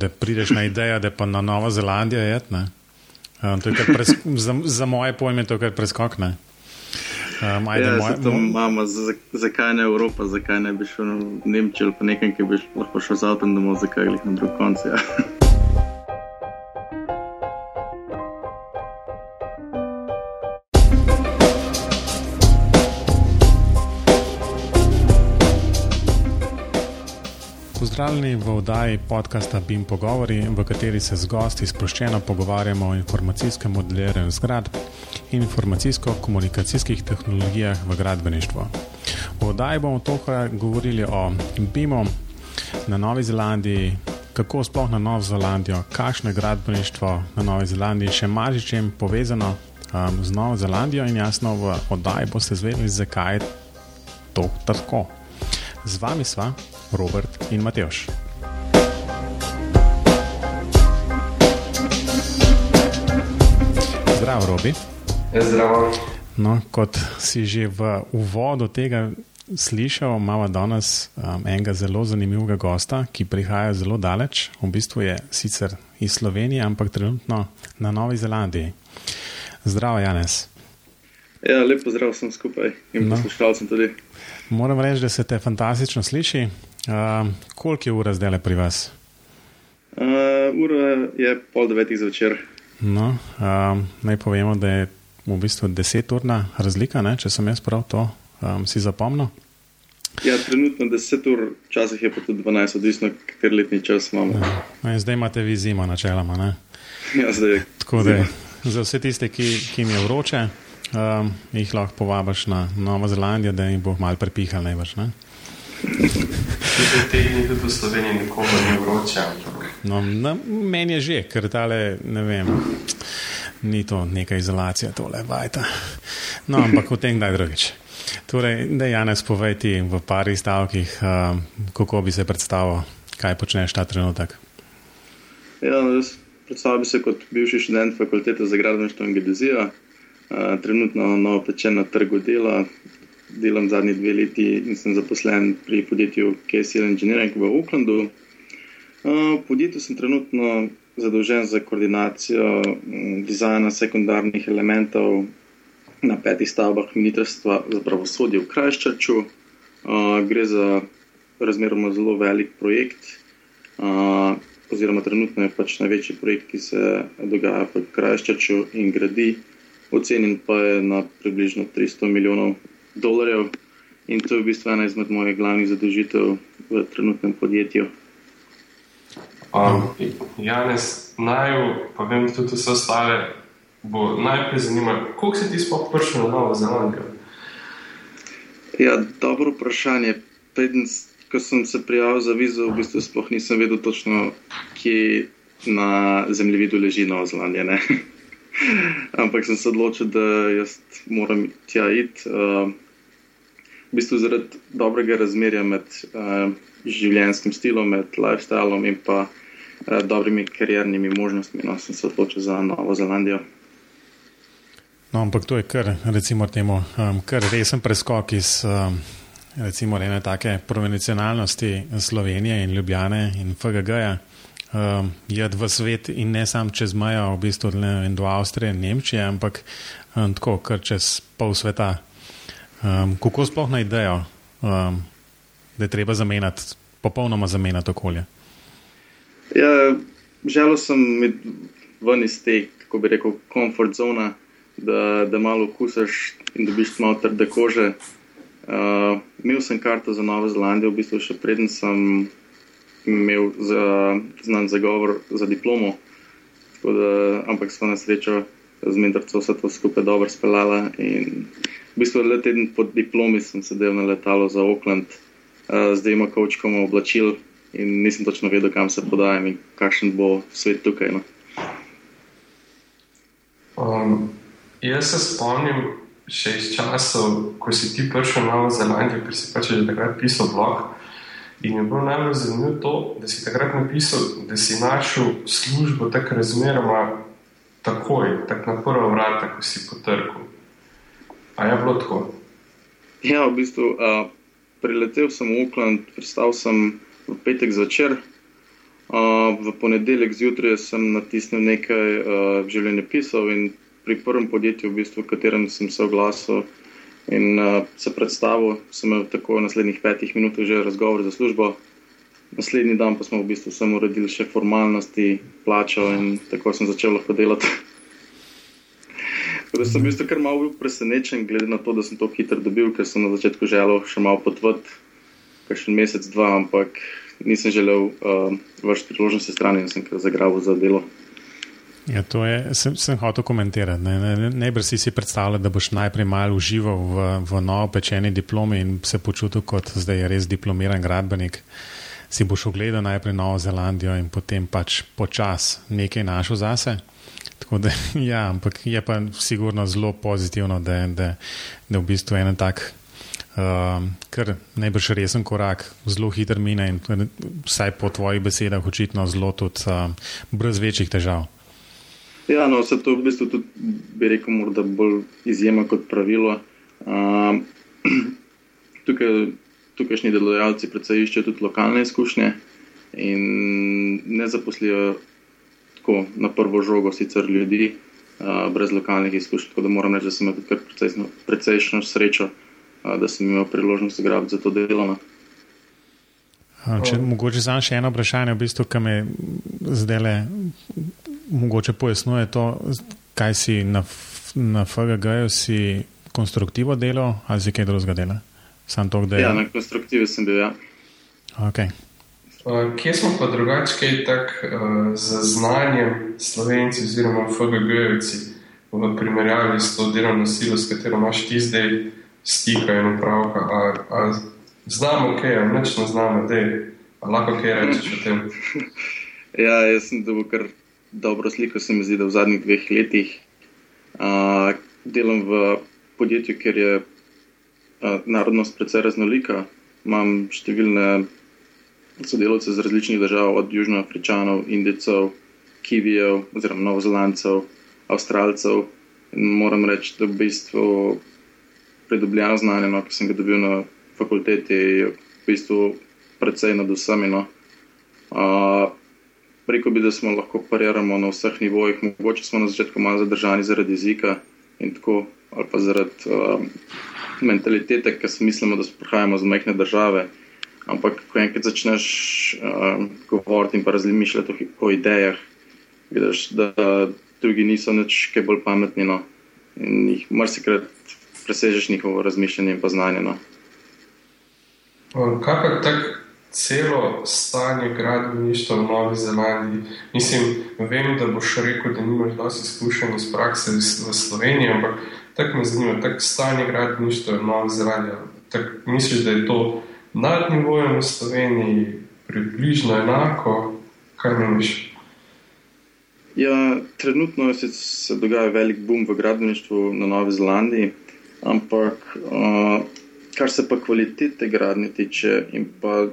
da prideš na idejo, da pa na Novo Zelandijo je. Um, za, za moje pojme je to kar preskokne. Um, ajde, ja, moj, imamo, zakaj ne Evropa, zakaj ne bi šel v Nemčijo ali pa nekaj, ki bi lahko šel z avtom domov, zakaj jih na drug konec. Ja. Pozdravljeni v oddaji podcasta BIM Pogovori, v kateri se z gosti sproščeno pogovarjamo o informacijskem modeliranju zgradb in informacijsko-komunikacijskih tehnologijah v gradbeništvu. V oddaji bomo tokrat govorili o BIM-u na Novi Zelandiji, kako sploh na Novo Zelandijo, kakšno je gradbeništvo na Novi Zelandiji, še marsičem povezano um, z Novo Zelandijo in jasno v oddaji boste zvedeli, zakaj je to tako. Z vami sva. Robert in Mateoš. Zdravo, Robi. Ja, zdravo. No, kot si že v uvodu tega slišal, imamo danes um, enega zelo zanimivega gosta, ki prihaja zelo daleč. V bistvu je sicer iz Slovenije, ampak trenutno na Novi Zelandiji. Zdravo, Janes. Ja, lepo zdrav sem skupaj in no. poslušalcem tudi. Moram reči, da se te fantastično sliši. Uh, koliko je ura zdaj le pri vas? Uh, ura je pol devetih zvečer. No, um, naj povemo, da je v bistvu deseturna razlika, ne? če sem jaz prav to um, si zapomnil. Ja, trenutno deset ur, včasih je pa tudi dvanajst, odvisno, ker letni čas imamo. Ja. No, zdaj imate vi zimo, načeloma. Ne? Ja, zdaj je. Tako da za vse tiste, ki, ki jim je vroče, um, jih lahko povabiš na Novo Zelandijo, da jim bo malo prepihal najbrž. Tudi te tudi v Sloveniji nikomu ni vroče. No, na, meni je že, ker tale, ne vem, ni to neka izolacija, tole vajta. No, ampak o tem kdaj drugič. Torej, da Janes povej ti v pari stavkih, uh, kako bi se predstavil, kaj počneš ta trenutek. Ja, no, predstavljam se kot bivši študent fakultete za gradbeništvo in geodezijo. Uh, trenutno novo pečen na trgu dela, delam zadnji dve leti in sem zaposlen pri podjetju KSL Engineering v Aucklandu. V podjetju sem trenutno zadolžen za koordinacijo dizajna sekundarnih elementov na petih stavbah Ministrstva za pravosodje v Krajščaču. Gre za razmeroma zelo velik projekt, oziroma trenutno je pač največji projekt, ki se dogaja v Krajščaču in gradi. Ocenjen pa je na približno 300 milijonov dolarjev. In to je v bistvu ena izmed mojih glavnih zadolžitev v trenutnem podjetju. Um, Janes, naj povem tudi vse ostale. Bo najprej zanimivo, kako si ti sploh prišel na Novo Zelandijo? Ja, dobro vprašanje. Preden, ko sem se prijavil za vizo, v bistvu sploh nisem vedel točno, kje na zemljevidu leži Nova Zelandija. Ampak sem se odločil, da jaz moram tja iti. Uh, v bistvu zaradi dobrega razmerja med uh, življenjskim stilom, med lifestylom in pa uh, dobrimi kariernimi možnostmi. No, sem se odločil za Novo Zelandijo. No, ampak to je kar, recimo, temu, um, kar resen preskok iz um, recimo, ene take provincionalnosti Slovenije in Ljubljane in FGG-ja. Um, je v svet in ne samo čez mejo, v bistvu ne do Avstrije in Nemčije, ampak um, tako, kar čez pol sveta. Um, kako sploh na idejo, um, da je treba zamenjati, popolnoma zamenjati okolje? Ja, želel sem ven iz te, kako bi rekel, komfort zone, da, da malo okusiš in dobiš malo trde kože. Uh, imel sem karto za Novo Zelandijo, v bistvu še preden sem imel za, znan zagovor za diplomo. Da, ampak smo na srečo z mentorcem vse to skupaj dobro speljala. V bistvu le teden po diplomi sem sedel na letalu za Auckland, uh, zdaj ima kočkom oblačil in nisem točno vedel, kam se podajam in kakšen bo svet tukaj. No. Um, jaz se spomnim še iz časov, ko si ti prišel na Novo Zelandijo, ker si pač že takrat pisal blog. In je bilo najbolj zanimivo to, da si takrat napisal, da si našel službo tako razmeroma takoj, tako na prvo vrata, ko si potrkal. A je bilo tako? Ja, v bistvu uh, priletel sem v Auckland, pristal sem v petek zvečer. Uh, v ponedeljek zjutraj sem natisnil nekaj uh, življenjepisov in pri prvem podjetju, v bistvu, v katerem sem se oglasil in uh, se predstavil, sem imel tako v naslednjih petih minutah že razgovor za službo. Naslednji dan pa smo v bistvu samo uredili še formalnosti, plačo in tako sem začel lahko delati. Tako da sem v bistvu kar malo presenečen, glede na to, da sem to hitro dobil, ker sem na začetku želel še malo potvati, kakšen mesec, dva, ampak nisem želel uh, več priložnosti strani in sem kar zagravil za delo. Ja, to je, sem, sem hotel komentirati. Ne, ne, najbrž si si predstavljal, da boš najprej malo užival v, v novo pečeni diplomi in se počutil kot zdaj res diplomiran gradbenik. Si boš ogledal najprej Novo Zelandijo in potem pač počas nekaj našel zase. Tako da, ja, ampak je pa sigurno zelo pozitivno, da, da, da v bistvu en tak, um, kar najbrž resen korak, zelo hiter mine in vsaj po tvojih besedah očitno zelo tudi um, brez večjih težav. Ja, no, vse to v bistvu tudi bi rekel, morda bolj izjema kot pravilo. Um, tukaj, tukajšnji delodajalci predvsej iščejo tudi lokalne izkušnje in ne zaposlijo tako na prvo žogo, sicer ljudi, uh, brez lokalnih izkušenj. Tako da moram reči, da sem imel tudi precejšno srečo, uh, da sem imel priložnost zagrabiti za to delo. No. Če mogoče samo še eno vprašanje, v bistvu, ki me zdaj le mogoče pojasnjuje to, kaj si na, na FGG-ju si konstruktivo delo ali si kaj drugega dela? Sam to, da je. Ja, na konstruktivi sem bil, ja. Okay. Uh, kje smo pa drugačije uh, z znanjem slovenci oziroma FGG-jevci v primerjavi s to delovno silo, s katero imaš ti zdaj stika in upravka? A, a znamo kaj, a neč ne znamo, da je, a lahko kaj rečeš o tem? ja, jaz sem dobil kar dobro sliko, se mi zdi, da v zadnjih dveh letih uh, delam v podjetju, kjer je narodnost precej raznolika. Imam številne sodelavce z različnih držav, od Južnoafričanov, Indijcev, Kivijev, oziroma Novozelandcev, Avstralcev. In moram reči, da v bistvu pridobljeno znanje, no, ki sem ga dobil na fakulteti, je v bistvu precej nad vsemi. No. Uh, Preko bi, da smo lahko pariramo na vseh nivojih, mogoče smo na začetku malo zadržani zaradi jezika in tako, ali pa zaradi uh, mentalitete, ker si mislimo, da prihajamo iz majhne države. Ampak, ko enkrat začneš um, govoriti in pa razmišljati o, o idejah, vidiš, da drugi niso nič kaj bolj pametni. No? In jih marsikrat presežeš njihovo razmišljanje in pa znanje. No? Kaj pa tako celo stanje gradbeništva v Novi Zelandiji? Mislim, vem, da boš rekel, da nimaš dosti izkušenj iz prakse v Sloveniji, ampak tako me zanima, tako stanje gradbeništva v Novi Zelandiji. Misliš, da je to nad nivojem v Sloveniji, približno enako, kaj meniš? Ja, trenutno se dogaja velik boom v gradbeništvu na Novi Zelandiji, ampak uh, kar se pa kvalitete gradnje tiče in pa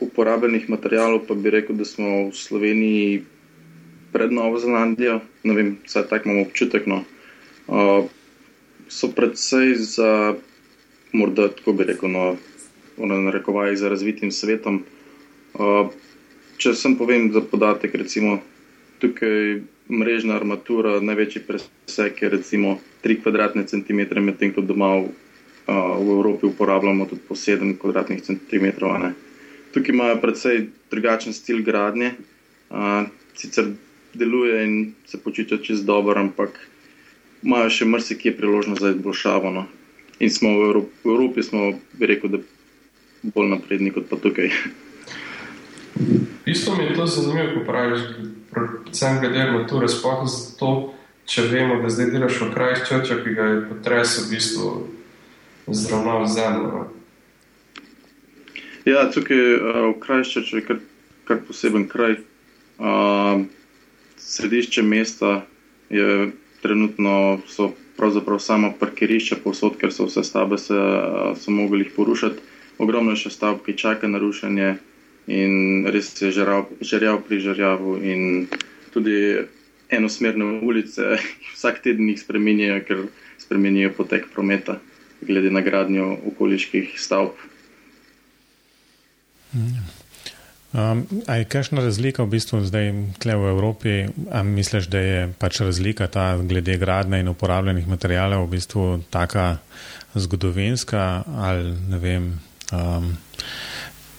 uporabljenih materijalov, pa bi rekel, da smo v Sloveniji pred Novo Zelandijo, ne vem, vsaj tako imamo občutek, no, uh, so predvsej za, morda tako bi rekel, no, na rekovaj za razvitim svetom. Uh, če sem povem za podatek, recimo tukaj mrežna armatura, največji presek je recimo 3 kvadratne centimetre, medtem ko doma v, uh, v Evropi uporabljamo tudi po 7 kvadratnih centimetrov. Ne. Tukaj imajo predvsej drugačen stil gradnje, uh, sicer deluje in se počutijo čez dobro, ampak imajo še marsikje priložnost za izboljšavo. No. In smo v Evropi, v Evropi smo, bi rekel, da bolj napredni kot pa tukaj. Isto mi je to zanimivo, ko praviš, predvsem glede na to, razpohod za to, če vemo, da zdaj delaš v kraju črča, ki ga je potres v bistvu zdravnal zemljo. Ja, tukaj v kraju črča je kar, kar poseben kraj. Uh, središče mesta je trenutno so pravzaprav samo parkirišča povsod, ker so vse stavbe se so mogli jih porušiti ogromno še stavb, ki čaka na rušenje in res je žerjav pri žerjavu. In tudi enosmerne ulice, vsak teden jih spremenjajo, ker spremenjajo potek prometa, glede na gradnjo okoliških stavb. Um, a je kakšna razlika v bistvu zdaj tle v Evropi? A misliš, da je pač razlika ta glede gradne in uporabljenih materijalov v bistvu taka zgodovinska ali ne vem? Um,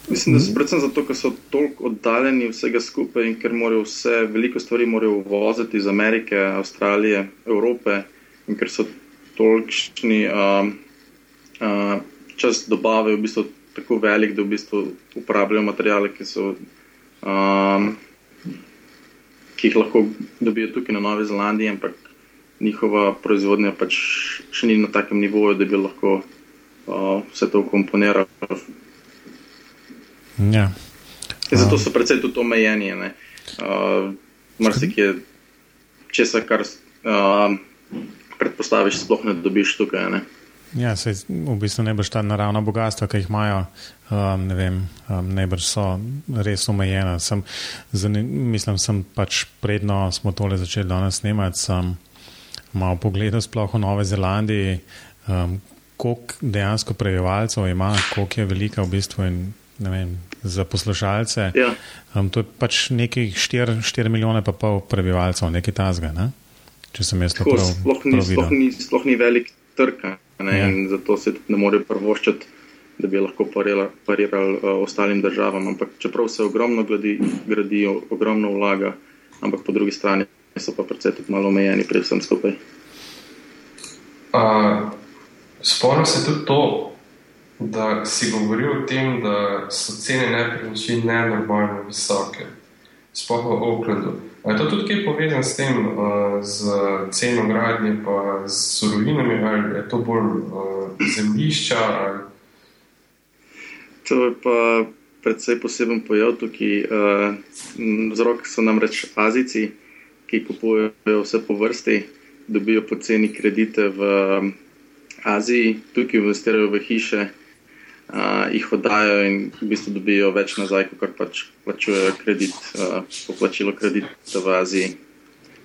Mislim, da so predvsem zato, ker so toliko oddaljeni vsega skupaj in ker morajo vse, veliko stvari morajo uvoziti iz Amerike, Avstralije, Evrope in ker so tolikšni um, uh, čas dobave v bistvu tako velik, da v bistvu uporabljajo materijale, ki, so, um, ki jih lahko dobijo tukaj na Novi Zelandiji, ampak njihova proizvodnja pač še ni na takem nivoju, da bi lahko uh, vse to komponirali. Ja. Zato so predvsej tudi omejeni. Uh, Mrzike je česa, kar uh, predpostaviš, sploh ne dobiš tukaj. Ne? Ja, se v bistvu boš ta naravna bogatstva, ki jih imajo, um, ne vem, um, boš so res omejena. Sem, zanim, mislim, sem pač predno smo tole začeli danes snemati, sem malo pogledal sploh v Nove Zelandiji, um, koliko dejansko prebivalcev ima, koliko je velika v bistvu in vem, za poslušalce. Ja. Um, to je pač nekih 4, 4 milijone pa pol prebivalcev, nekaj tazga, ne? če sem jaz to prav, sploh, ni, prav sploh, videl. ni, sploh ni velik trg Ja. in zato se tudi ne morejo prvoščati, da bi lahko parirali, parirali uh, ostalim državam. Ampak čeprav se ogromno gradi, gradi, ogromno vlaga, ampak po drugi strani so pa predvsej tudi malo omejeni pri vsem skupaj. Uh, Spomnim se tudi to, da si govoril o tem, da so cene nepremičnin nenormalno visoke, sploh v Oaklandu. A je to tudi kaj povezano s tem, uh, z ceno gradnje, pa z surovinami, ali je to bolj uh, zemljišča? Ali... To je pa predvsej poseben pojav tukaj. Uh, vzrok so namreč Azici, ki kupujejo vse po vrsti, dobijo poceni kredite v Aziji, tukaj investirajo v hiše, uh, jih oddajo in v bistvu dobijo več nazaj, kot pač plačujejo kredit, uh, poplačilo kredita v Aziji.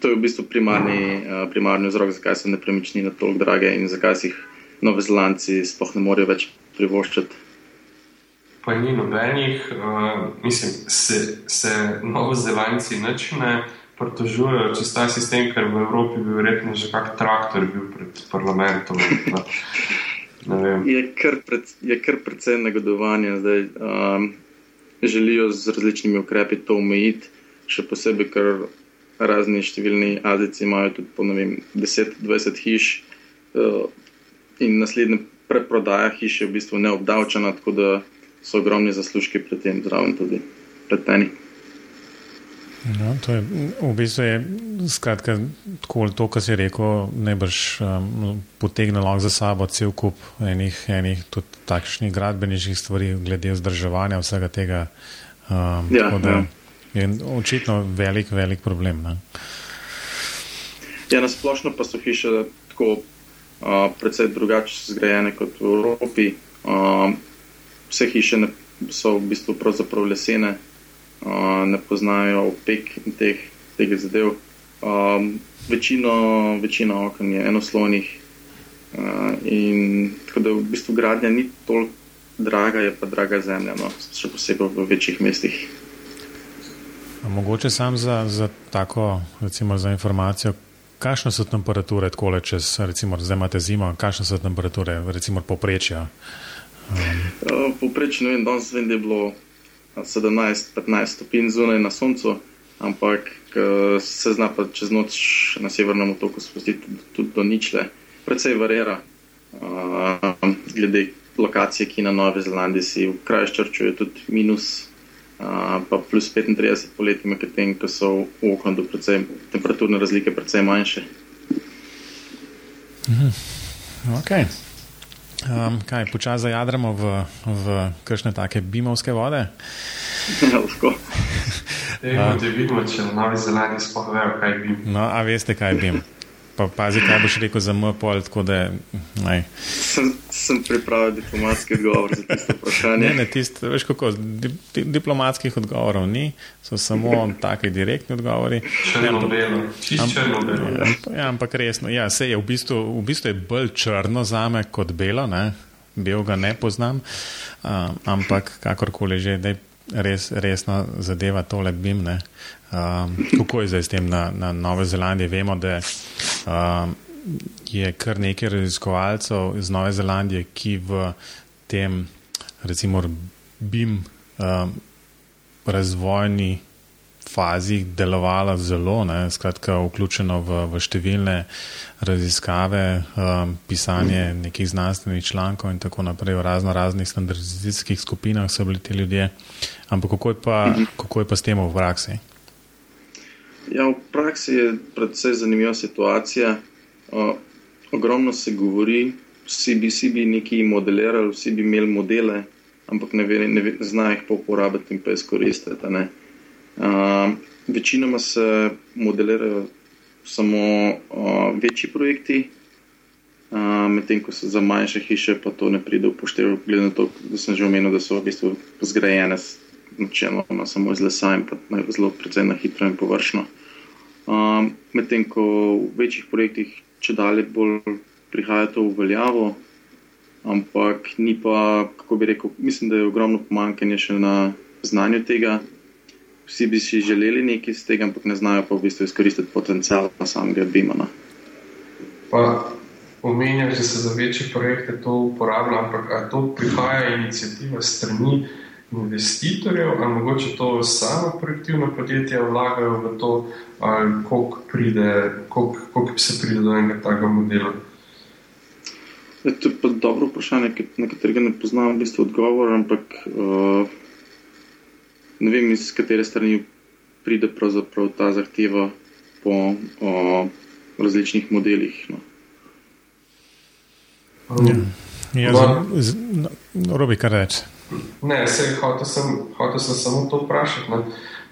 To je v bistvu primarni, uh, primarni vzrok, zakaj so nepremičnine tako drage in zakaj si jih novozelanci sploh ne morejo več privoščiti. Pa ni nobenih, uh, mislim, se, se novozelanci nič ne pritožujejo čez ta sistem, ker v Evropi bi verjetno že kak traktor bil pred parlamentom. Je kar, pred, je kar precej negodovanja zdaj. Um, želijo z različnimi ukrepi to omejiti, še posebej, ker razni številni Azici imajo tudi po 10-20 hiš uh, in naslednja preprodaja hiš je v bistvu neobdavčena, tako da so ogromni zaslužki pri tem zraven tudi preteni. No, to je, v bistvu je skratka, tako, to, kar si rekel, najbrž um, potegne lahko za sabo cel kup enih, enih tudi takšnih gradbeniških stvari, glede vzdrževanja vsega tega. Um, Ja, da ja. je očitno velik, velik problem. Ne? Ja, na splošno pa so hiše tako uh, precej drugače zgrajene kot v Evropi. Uh, vse hiše ne, so v bistvu pravzaprav lesene, ne poznajo opek in teh, teh zadev. Um, večino, večino okn je enoslonih uh, in tako da v bistvu gradnja ni toliko draga, je pa draga zemlja, no, še posebej v večjih mestih. A Mogoče sam za, za tako, recimo za informacijo, kakšne so temperature takole čez, recimo zdaj imate zimo, kakšne so temperature, recimo poprečja. Uh, Povprečno vem, danes vem, da je bilo 17-15 stopinj zunaj na soncu, ampak uh, se zna pa čez noč na severnem otoku spustiti tudi, do ničle. Predvsej varira, uh, glede lokacije, ki na Novi Zelandiji si v Krajščrču je tudi minus, uh, pa plus 35 poleti, medtem ko so v Oaklandu predvsej temperaturne razlike predvsej manjše. Okay. Um, kaj, počasi zajadramo v, v kakšne take bimovske vode? Lahko. Ejmo, da vidimo, če na Novi Zelandiji sploh vejo, kaj bi. No, a veste, kaj bim? Pa pazi, kaj boš rekel za M-pol, tako da naj. Sem, sem pripravil diplomatski odgovor za tisto vprašanje. Ne, ne, tist, veš kako, di, di, diplomatskih odgovorov ni, so samo taki direktni odgovori. Črno-belo, čist črno-belo. Ja, amp- ja, ampak resno, ja, se je v bistvu, v bistvu je bolj črno zame kot belo, ne? bel ga ne poznam, uh, ampak kakorkoli že. Daj, res, resna zadeva, tole BIM. Um, kako je zdaj s tem na, na Nove Zelandije? Vemo, da um, je kar nekaj raziskovalcev iz Nove Zelandije, ki v tem, recimo, BIM um, razvojni fazi delovala zelo, ne, skratka, vključeno v, v številne raziskave, um, pisanje nekih znanstvenih člankov in tako naprej, v razno raznih standardizacijskih skupinah so bili ti ljudje. Ampak kako je pa, kako je pa s tem v praksi? Ja, v praksi je predvsej zanimiva situacija. O, ogromno se govori, vsi bi, vsi bi nekaj modelirali, vsi bi imeli modele, ampak ne, ne, ne znajo jih pa uporabiti in pa izkoristiti. Uh, večinoma se modelirajo samo uh, večji projekti, uh, medtem ko se za manjše hiše pa to ne pride v poštev, glede na to, da sem že omenil, da so v bistvu zgrajene načeloma samo iz lesa in pa zelo precej na hitro in površno. Uh, medtem ko v večjih projektih če dalje bolj prihaja to v veljavo, ampak ni pa, kako bi rekel, mislim, da je ogromno pomankanje še na znanju tega. Vsi bi si želeli nekaj iz tega, ampak ne znajo pa v bistvu izkoristiti potencijal samega Bimana. Pa omenjam, da se za večje projekte to uporablja, ampak to prihaja inicijativa strani investitorjev, ali mogoče to samo projektivno podjetje vlagajo v to, ali koliko, pride, koliko, koliko se pride do enega takega modela. Je, to je pa dobro vprašanje, na katerega ne poznam v bistvu odgovor, ampak uh, ne vem, iz katere strani pride pravzaprav ta zahteva po uh, različnih modelih. No. Ja, ja, z, no, robi kar reči. Ne, se hotel sem, hotel sem samo to vprašati.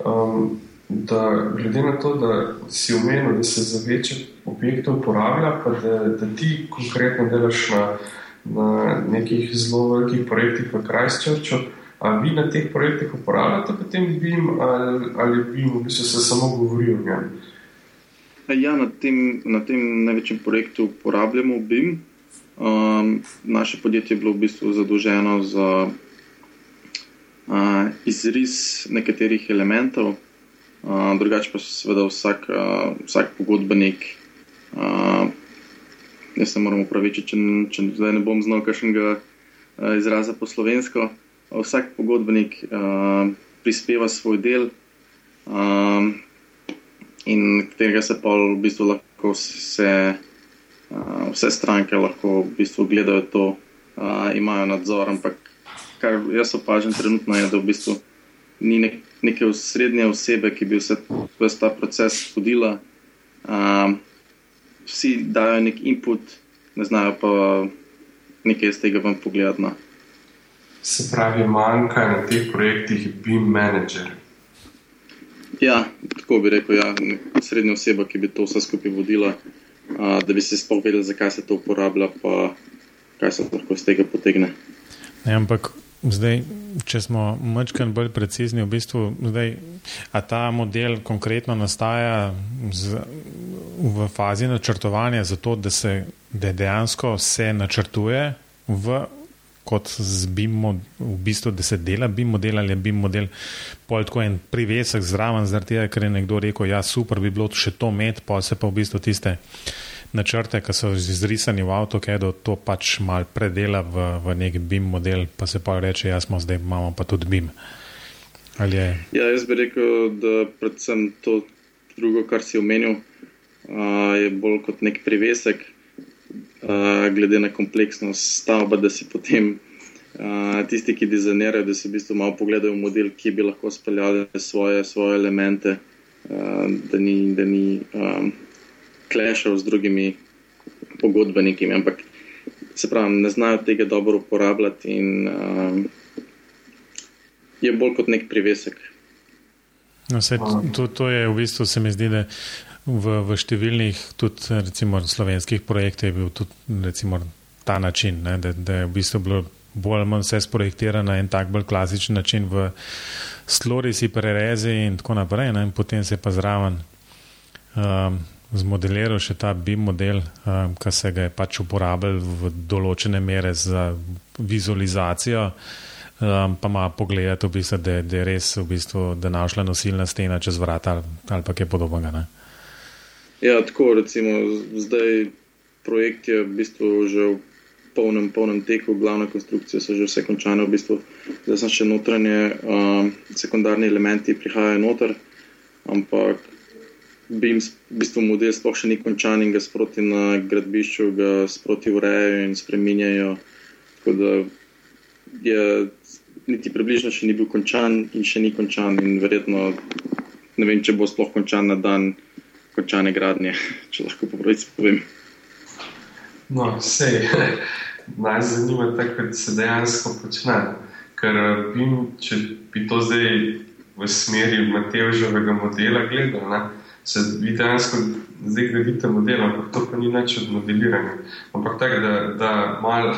Um, da glede na to, da si omenil, da se za večje objekte uporablja, pa da, da ti konkretno delaš na, na nekih zelo velikih projektih v Krajščerču, a vi na teh projektih uporabljate potem BIM ali, ali BIM v bistvu se samo govori o njem? Ja, na tem, na tem največjem projektu uporabljamo BIM. Um, naše podjetje je bilo v bistvu zadolženo za uh, izris nekaterih elementov, Uh, drugače pa seveda vsak, uh, vsak pogodbenik, uh, jaz se moram upravičiti, če, če zdaj ne bom znal kakšnega uh, izraza po slovensko. Vsak pogodbenik uh, prispeva svoj del uh, in katerega se pa v bistvu lahko vse, uh, vse stranke lahko v bistvu gledajo to, uh, imajo nadzor, ampak kar jaz opažam trenutno je, da v bistvu ni nek, neke srednje osebe, ki bi vse, vse ta proces vodila. Um, vsi dajo nek input, ne znajo pa nekaj iz tega vam pogledati. No. Se pravi, manjka na teh projektih BIM manager. Ja, tako bi rekel, ja, srednja oseba, ki bi to vse skupaj vodila, uh, da bi se sploh vedeli, zakaj se to uporablja, pa kaj se lahko iz tega potegne. Ne, ampak Zdaj, če smo malo bolj precizni, v bistvu, zdaj, a ta model konkretno nastaja z, v fazi načrtovanja, zato da se da dejansko se načrtuje v, kot z BIM, v bistvu, da se dela BIM model ali BIM model, pol tako en privesek zraven, zaradi tega, ker je nekdo rekel, ja, super bi bilo še to imeti, pa se pa v bistvu tiste načrte, ki so izrisani v AutoCAD-u, to pač mal predela v, v nek BIM model, pa se pa reče, ja, smo zdaj imamo pa tudi BIM. Ja, jaz bi rekel, da predvsem to drugo, kar si omenil, uh, je bolj kot nek privesek, uh, glede na kompleksnost stavbe, da si potem uh, tisti, ki dizajnirajo, da si v bistvu malo pogledajo model, ki bi lahko speljali svoje, svoje elemente, uh, da ni. Da ni um, klešal z drugimi pogodbeniki, ampak se pravi, ne znajo tega dobro uporabljati in um, je bolj kot nek privesek. No, sej, to, to je v bistvu, se mi zdi, da v, v številnih, tudi recimo slovenskih projektih je bil tudi recimo, ta način, ne, da, da je v bistvu bilo bolj ali manj vse sprojektirano na en tak bolj klasičen način v slorisi, prerezi in tako naprej, ne, in potem se pa zraven um, zmodeliral še ta BIM model, um, ki se ga je pač uporabljal v določene mere za vizualizacijo um, pa ima pogled, v bistvu, da, da je res v bistvu, da našla nosilna stena čez vrata ali, ali pa kaj podobnega. Ne? Ja, tako recimo zdaj projekt je v bistvu že v polnem, polnem teku, glavna konstrukcija so že vse končane, v bistvu zdaj sem še notranje, um, sekundarni elementi prihajajo noter, ampak BIM, v bistvu model sploh še ni končan in ga sproti na gradbišču, ga sproti urejajo in spreminjajo. Tako da je niti približno še ni bil končan in še ni končan in verjetno ne vem, če bo sploh končan na dan končane gradnje, če lahko po pravici povem. No, vse. Naj zanima, kako se dejansko počne. Ker bi, če bi to zdaj v smeri Mateožovega modela gledali, se vi dejansko zdaj gradite model, ampak to pa ni več od modeliranja. Ampak tako, da, da malo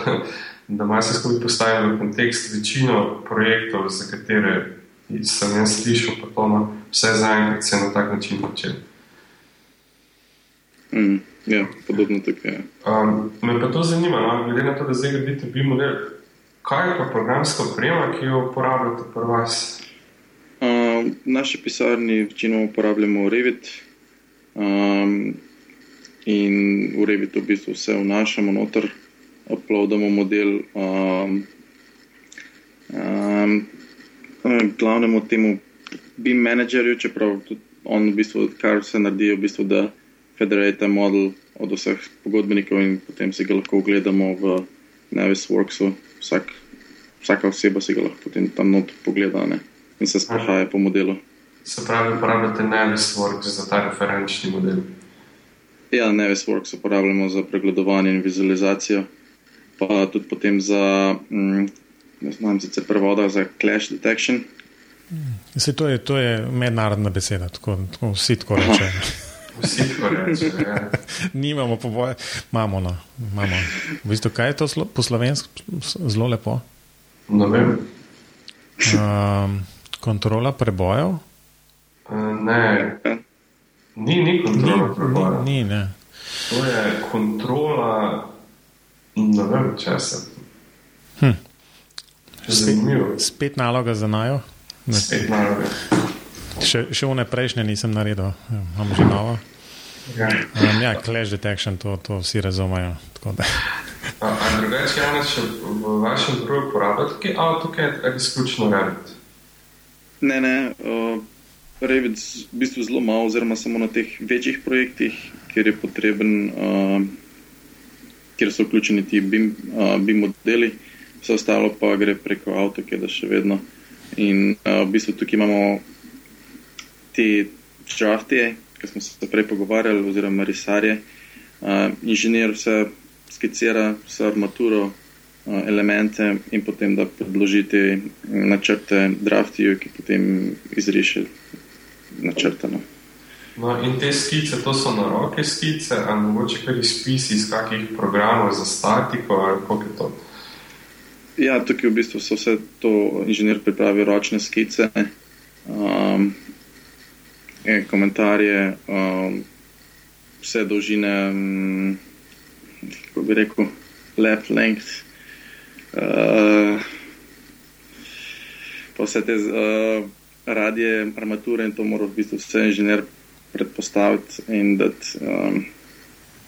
mal se skupaj postavim v kontekst večino projektov, za katere sem jaz slišal, pa to na no, vse zaenkrat se na tak način počne. Mm, ja, podobno tako je. Um, me pa to zanima, no? glede na to, da zdaj gradite bi model. Kaj je pa programska oprema, ki jo uporabljate pri vas? V naši pisarni večinoma uporabljamo Revit. Um, in v Revitu v bistvu vse vnašamo noter, uploadamo model. Um, um, glavnemu temu BIM menedžerju, čeprav tudi on v bistvu, kar se naredi, v bistvu, da federate model od vseh pogodbenikov in potem si ga lahko ogledamo v Navisworksu. Vsak, vsaka oseba si ga lahko potem tam not pogleda. Ne? In se sprehaja po modelu. Se pravi, uporabljate Navisworks za ta referenčni model? Ja, Navisworks uporabljamo za pregledovanje in vizualizacijo, pa tudi potem za, mm, ne znam, sicer prevoda za clash detection. Se, to, je, to je mednarodna beseda, tako, tako vsi tako rečejo. Vsi tako rečejo. Ja. Nimamo poboja, imamo. No, imamo. V bistvu, kaj je to slo, po slovensko zelo lepo? Ne vem. Um, kontrola prebojev? Uh, ne, ni, ni kontrola prebojev. Ni, ni, ne. To je kontrola, ne vem, če se. Hm. Zanimivo. Spet, spet naloga za najo. Spet naloga. Še, še v ne prejšnje nisem naredil, ja, imam že novo. Ja, um, ja clash detection, to, to vsi razumejo. Drugače, Janes, v vašem drugu uporabljate, ali tukaj je izključno Revit? Ne, ne. Uh, Revit v bistvu zelo malo, oziroma samo na teh večjih projektih, kjer je potreben, uh, kjer so vključeni ti BIM, uh, BIM modeli, vse ostalo pa gre preko AutoCAD še vedno. In uh, v bistvu tukaj imamo te čahtije, ki smo se prej pogovarjali, oziroma risarje. Uh, inženir vse skicira, vse armaturo, elemente in potem da predložite načrte draftiju, ki potem izriše načrtano. No, in te skice, to so na roke skice, ali mogoče kar izpisi iz kakih programov za statiko, ali kako je to? Ja, tukaj v bistvu so vse to inženir pripravi ročne skice, um, komentarje, um, vse dolžine, um, kako bi rekel, left length, uh, pa vse te uh, radije, armature in to mora v bistvu vse inženir predpostaviti in dati um,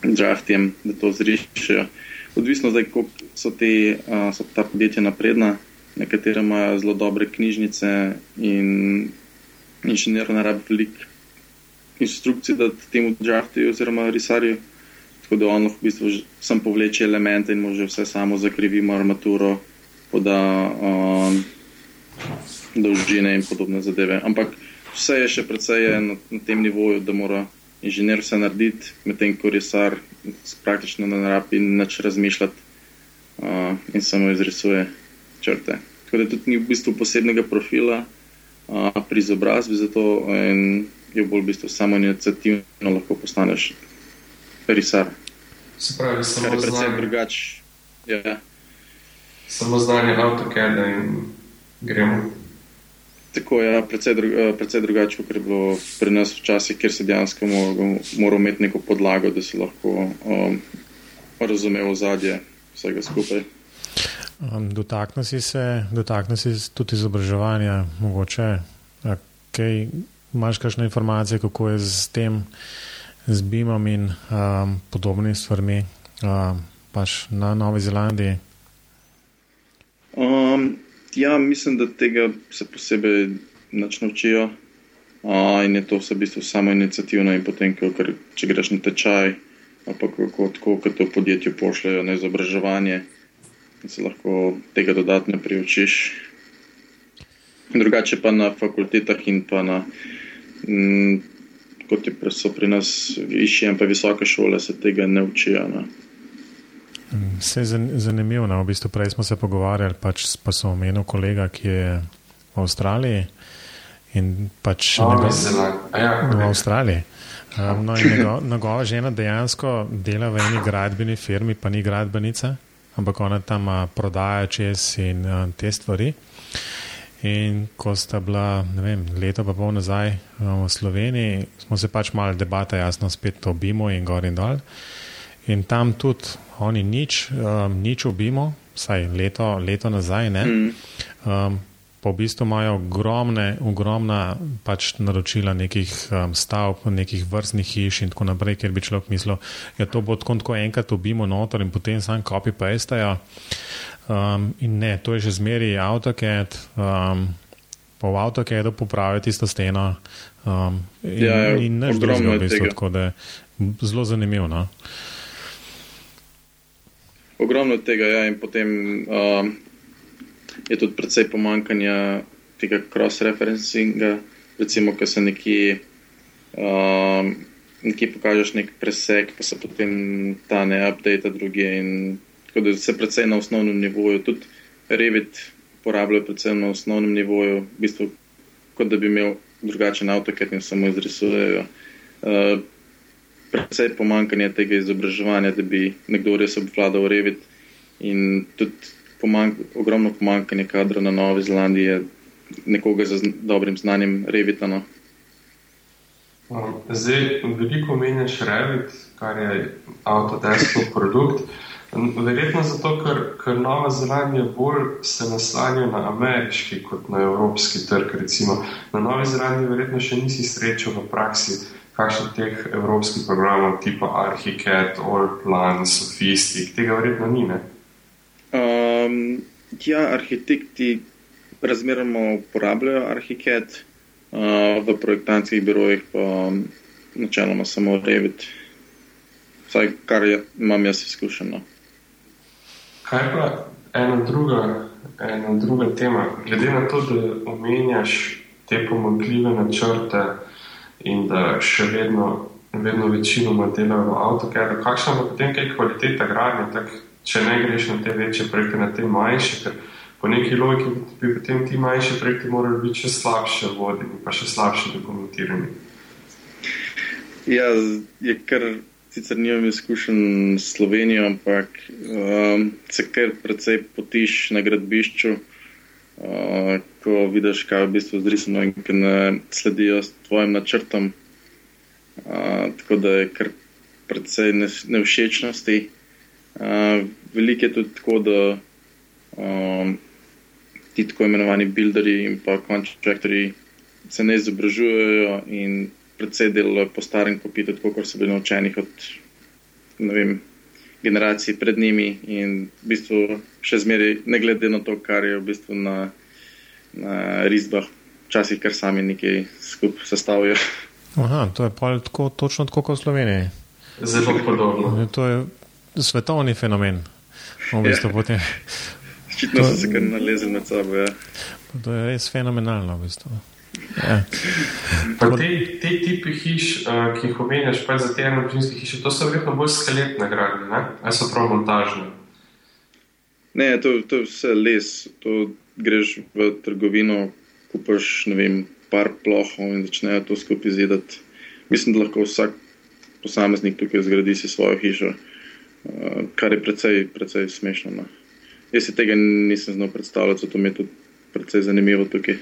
draftjem, da to zrišajo. Odvisno zdaj, koliko so, te, uh, so ta podjetja napredna, nekatere imajo zelo dobre knjižnice in inženir ne rabi veliko instrukcij, da temu draftijo oziroma risarijo. Tako da on v bistvu sam povleče elemente in može vse samo zakrivimo armaturo, poda um, dolžine in podobne zadeve. Ampak vse je še precej na, na tem nivoju, da mora inženir vse narediti, medtem ko risar praktično ne rabi nič razmišljati uh, in samo izrisuje črte. Tako da tudi ni v bistvu posebnega profila uh, pri izobrazbi za to in je bolj v bistvu samo inicijativno lahko postaneš risar. Se pravi, samo znanje. Predvsem drugače. Ja. Samo znanje AutoCAD in gremo. Tako je, ja, predvsej, dru, eh, predvsej drugače, kot je bilo pri nas včasih, kjer se dejansko mora imeti neko podlago, da se lahko um, razume ozadje vsega skupaj. Um, dotaknil si se, dotaknil si tudi izobraževanja, mogoče. Okay, imaš kakšne informacije, kako je z tem, z BIM-om in um, podobnimi stvarmi, um, pač na Novi Zelandiji? Um, ja, mislim, da tega se posebej naučijo. Uh, in je to vse v bistvu samo inicijativno, in potem, kar, če greš na tečaj, pa kako tako, kot to podjetje pošljajo na izobraževanje se lahko tega dodatno priučiš. Drugače pa na fakultetah in pa na, m, mm, kot so pri nas višje in pa visoke šole, se tega ne učijo. Ne. Vse je zanimivo. No. V bistvu prej smo se pogovarjali, pač pa so omenil kolega, ki je v Avstraliji. In pač oh, njegov, ja, v Avstraliji. Um, no, njegova žena dejansko dela v eni gradbeni firmi, pa ni gradbenica ampak ona tam prodaja čez in te stvari. In ko sta bila, ne vem, leto pa pol nazaj v Sloveniji, smo se pač malo debata, jasno, spet obimo in gor in dol. In tam tudi oni nič, um, nič obimo, vsaj leto, leto nazaj, ne. Um, pa v bistvu imajo ogromne, ogromna pač naročila nekih um, stavb, nekih vrstnih hiš in tako naprej, ker bi človek mislil, da ja, to bo tako, tako enkrat ubimo noter in potem sam copy pastajo. Um, in ne, to je že zmeri AutoCAD, um, pa v AutoCAD-u popravijo tisto steno um, in, ja, ja, in neč drugega v bistvu, tako da je zelo zanimivo. No? Ogromno tega je ja, in potem. Um, je tudi precej pomankanja tega cross-referencinga. Recimo, ko se nekje, um, nekje pokažeš nek preseg, pa se potem ta ne update druge. Tako da se precej na osnovnem nivoju, tudi Revit uporabljajo precej na osnovnem nivoju, v bistvu kot da bi imel drugačen avto, ker jim samo izrisujejo. Uh, Predvsej pomankanje tega izobraževanja, da bi nekdo res obvladal Revit, in tudi pomank, ogromno pomankanje kadra na Novi Zelandiji, je nekoga z dobrim znanjem revitano. Zdaj, veliko meniš Revit, kar je avtodeskov produkt. Verjetno zato, ker, ker Nova Zelandija bolj se naslanja na ameriški kot na evropski trg. Recimo. Na Novi Zelandiji verjetno še nisi srečal v praksi kakšnih teh evropskih programov, tipa Archicad, Allplan, Sophistic, tega verjetno ni. Ne? Um, ja, arhitekti razmeroma uporabljajo Arhicad, uh, v projektantskih birojih pa um, načeloma samo Revit, vsaj kar je, imam jaz izkušeno. Kaj pa ena druga, ena druga tema? Glede na to, da omenjaš te pomagljive načrte in da še vedno, vedno večinoma delajo v AutoCAD, kakšna pa potem kaj kvaliteta gradnje? če ne greš na te večje projekte, na te manjše, ker po neki logiki bi potem ti manjši projekti morali biti še slabše vodeni, pa še slabše dokumentirani. Ja, je kar sicer nimam izkušen s Slovenijo, ampak um, se kar precej potiš na gradbišču, uh, ko vidiš, kaj je v bistvu zrisano in ki ne sledijo s tvojim načrtom. Uh, tako da je kar precej nevšečnosti. Uh, veliko je tudi tako, da um, ti tako imenovani builderji in pa kontraktori se ne izobražujejo in predvsej delajo po starem kopitu, tako kot so bili naučeni od vem, generacij pred njimi in v bistvu še zmeraj, ne glede na to, kar je v bistvu na, na risbah, včasih kar sami nekaj skupaj sestavljajo. Aha, to je tako, točno tako kot v Sloveniji. Zelo podobno. To je svetovni fenomen. V bistvu, ja. potem, Očitno so se kar nalezili med sabo. Ja. To je res fenomenalno. V bistvu. Ja. te, te tipe hiš, uh, ki jih omenjaš, pa za te enoobčinske hiše, to so verjetno bolj skeletne gradnje, ali so prav montažne? Ne, to, to je vse les. To greš v trgovino, kupaš vem, par plohov in začnejo to skupaj zidati. Mislim, da lahko vsak posameznik tukaj zgradi si svojo hišo. Eh, kar je precej, precej smešno. No. Jaz si tega nisem znal predstavljati, zato mi je tudi precej zanimivo tukaj.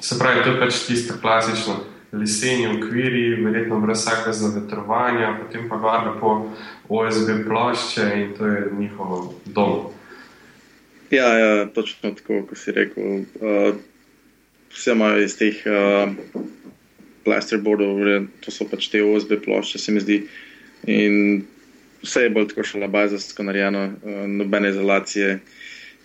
Se pravi, to je pač tisto klasično. leseni okviri, verjetno brez vsakega zavetrovanja, potem pa ga lepo OSB plošče in to je njihov dom. Ja, ja, točno tako, kot si rekel. Uh, vse imajo iz teh uh, plasterboardov, to so pač te OSB plošče, se mi zdi. In vse je bolj tako še labajzarsko narejeno, uh, nobene izolacije,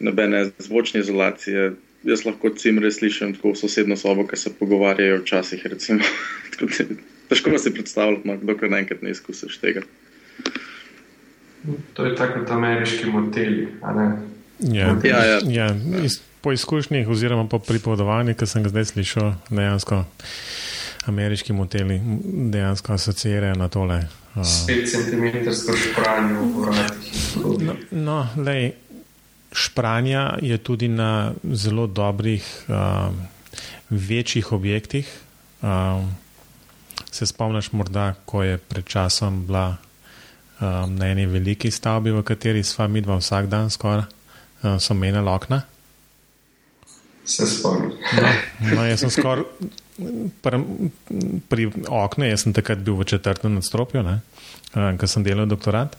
nobene zvočne izolacije. Jaz lahko cimre slišim tako v sosedno sobo, ki se pogovarjajo včasih. Težko si predstavljati, no, dokler naenkrat ne izkusiš tega. To je tako kot ameriški moteli. Ja, ja, ja. ja, iz, po izkušnjah, oziroma po pripovedovanju, ki sem ga zdaj slišal, dejansko ameriški moteli dejansko asociirajo na tole. 5 cm špranja v vratih. No, no lej, špranja je tudi na zelo dobrih, uh, večjih objektih. Uh, se spomniš, morda, ko je pred časom bila um, na eni veliki stavbi, v kateri sva mi dva vsak dan skoraj, uh, so menjala okna. Se spomnim. No, no, jaz sem skoraj pri, pri oknu, jaz sem takrat bil v četrtem nadstropju, uh, ker sem delal doktorat.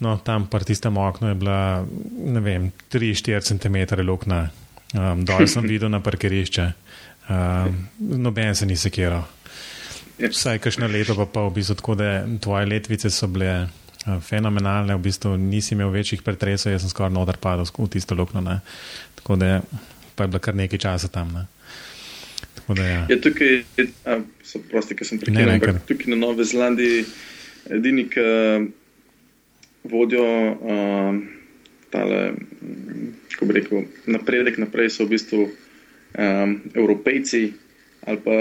No, tam pri tistem oknu je bila, ne vem, 3-4 cm luknja, um, dol sem videl na parkirišče, um, noben se ni sekiral. Vsaj kakšno leto pa pa v bistvu tako, da tvoje letvice so bile uh, fenomenalne, v bistvu nisi imel večjih pretresov, jaz sem skoraj noter padel v tisto luknjo, ne. tako da pa je bilo kar nekaj časa tam. Ne. Da, ja. Ja, tukaj, a, so prosti, ki sem prekinil, ampak tukaj na Novi Zelandiji edini, ki vodijo uh, tale, kako bi rekel, napredek naprej, so v bistvu um, Evropejci ali pa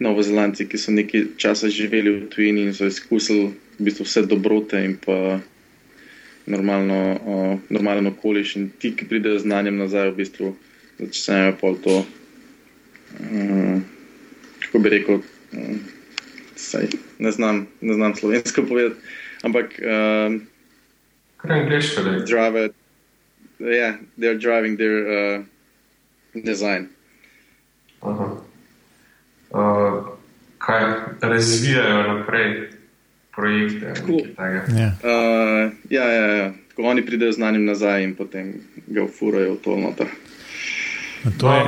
Novozelandci, ki so nekaj časa živeli v tujini in so izkusili v bistvu vse dobrote in pa normalno, uh, normalen okoliš. In ti, ki pridejo z znanjem nazaj, v bistvu začnejo pol to, um, kako bi rekel. Um, Saj, ne, znam, ne znam slovensko povedati, ampak um, Kaj je angliško? Drive it. Yeah, they're driving their uh, design. Aha. Uh, kaj razvijajo naprej projekte? Ja. Uh, ja, ja, ja. Ko oni pridejo z znanjem nazaj in potem ga ufurajo v to noter. To je,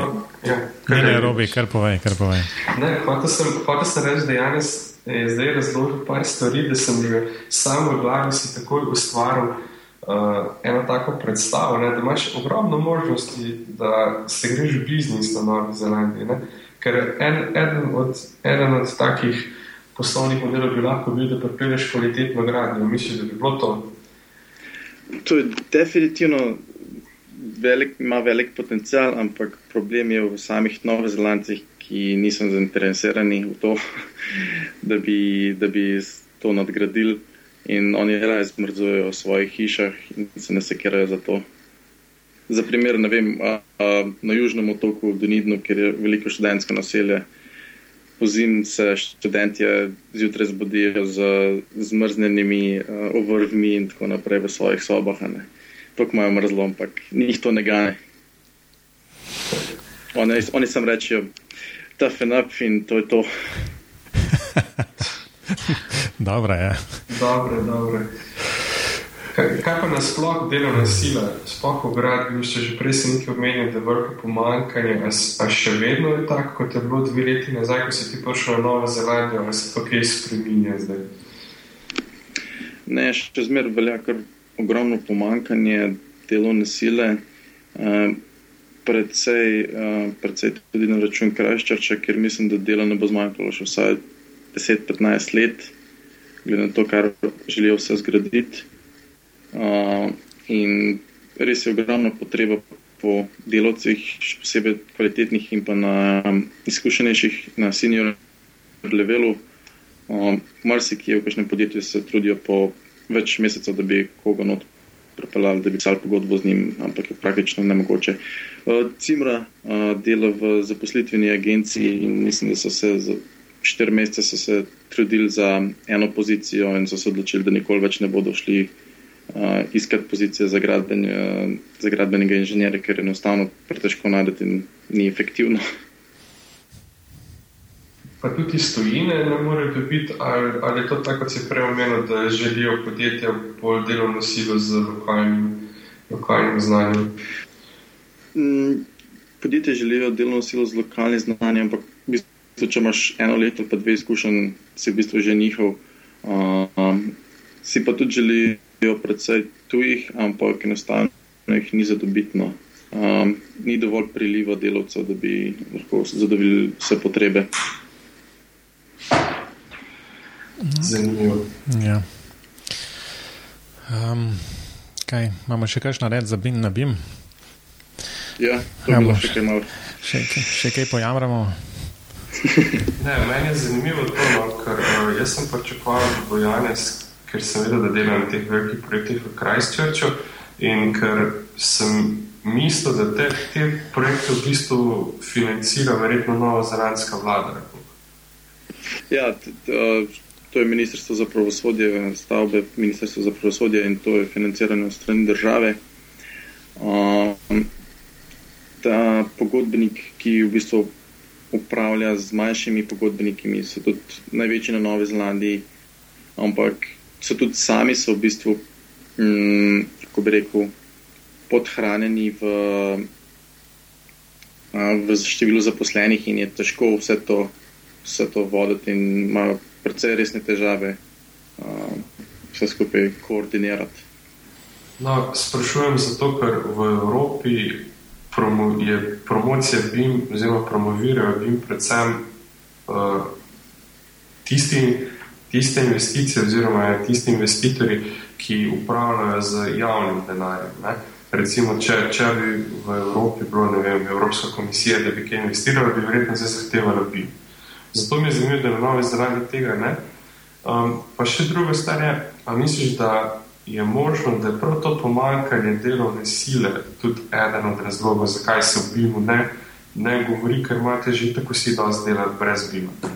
ja, ne, ne, robi, kar povej, kar povej. Ne, hotel sem, hotel sem reči, da Janes je zdaj razložil par stvari, da sem jih sam v glavi si takoj ustvaril uh, eno tako predstavo, ne, da imaš ogromno možnosti, da se greš v biznis na Novi Zelandiji. Ne. Ker en, eden, od, eden od takih poslovnih modelov bi lahko bil, da pripelješ kvalitetno gradnjo. Misliš, da bi bilo to? To je definitivno. Velik, ima velik potencial, ampak problem je v samih Novozelandcih, ki niso zainteresirani v to, da bi, da bi to nadgradili in oni raje zmrzujejo v svojih hišah in se ne sekirajo za to. Za primer, vem, a, a, na južnem otoku v Dunidnu, kjer je veliko študentsko naselje, po zim se študentje zjutraj zbudijo z zmrznjenimi ovrvmi in tako naprej v svojih sobah. To imajo mrzlo, ampak njih to ne gane. Oni, oni sam rečejo, tough enough in to je to. Dobro je. Dobre, dobre. Kaj, kaj pa nasploh delovna sila, sploh v gradbišču, že prej sem nekaj omenil, da je veliko pomankanje, a, a še vedno je tako, kot je bilo dve leti nazaj, ko si ti prišel na Novo Zelandijo, ali se to kaj spreminja zdaj? Ne, še zmer velja kar ogromno pomankanje delovne sile, uh, predvsej, uh, predvsej tudi na račun Krajščarča, ker mislim, da dela ne bo zmanjkalo še vsaj 10-15 let glede na to, kar želijo vse zgraditi. Uh, in res je ogromna potreba po delovcih, še posebej kvalitetnih in pa na um, izkušenejših, na senior levelu. Uh, Marsikje v kažem podjetju se trudijo po več mesecev, da bi koga not pripeljali, da bi pisali pogodbo z njim, ampak je praktično nemogoče. Uh, Cimra uh, dela v zaposlitveni agenciji in mislim, da so se štiri mesece so se trudili za eno pozicijo in so se odločili, da nikoli več ne bodo šli uh, iskati pozicije za, gradben, za gradbenega inženirja, ker je enostavno pretežko najdete in ni efektivno. Pa tudi iz tujine ne morejo dobiti, ali, ali je to tako, kot si prej omenil, da želijo podjetja bolj delovno silo z lokalnim, lokalnim znanjem? Mm, podjetje želijo delovno silo z lokalnim znanjem, ampak v bistvu, če imaš eno leto pa dve izkušenj, si v bistvu že njihov. Um, si pa tudi želijo predvsej tujih, ampak enostavno jih ni zadobitno. Um, ni dovolj priliva delavcev, da bi lahko zadovoljili vse potrebe. Zanimivo. Ja. Um, kaj, imamo še kaj narediti za BIM na BIM? Ja, to je bilo še kaj malo. Še, še kaj pojamramo? ne, meni je zanimivo to, no, ker uh, jaz sem pričakoval, da bo Janes, ker sem vedel, da dela na teh velikih projektih v Krajščerču in ker sem mislil, da te, te projekte v bistvu financira verjetno nova zelandska vlada. Ja, t, t, to je Ministrstvo za pravosodje, stavbe Ministrstvo za pravosodje in to je financirano strani države. Um, ta pogodbenik, ki v bistvu upravlja z manjšimi pogodbeniki, so tudi največji na Novi Zelandiji, ampak so tudi sami so v bistvu, um, kako bi rekel, podhranjeni v, v številu zaposlenih in je težko vse to, vse to voditi in imajo precej resne težave uh, vse skupaj koordinirati. No, sprašujem zato, ker v Evropi promo, je promocija BIM, oziroma promovirajo BIM predvsem uh, tisti, tiste investicije, oziroma tisti investitorji, ki upravljajo z javnim denarjem. Ne? Recimo, če, če bi v Evropi bilo, ne vem, Evropska komisija, da bi kaj investirala, bi verjetno zdaj zahtevala BIM. Zato mi je zanimivo, da je novi zaradi tega. Ne? Um, pa še druga stvar je, ali misliš, da je možno, da je prav to pomankanje delovne sile tudi eden od razlogov, zakaj se v BIM-u ne, ne govori, ker imate že tako si dosti delati brez BIM-a?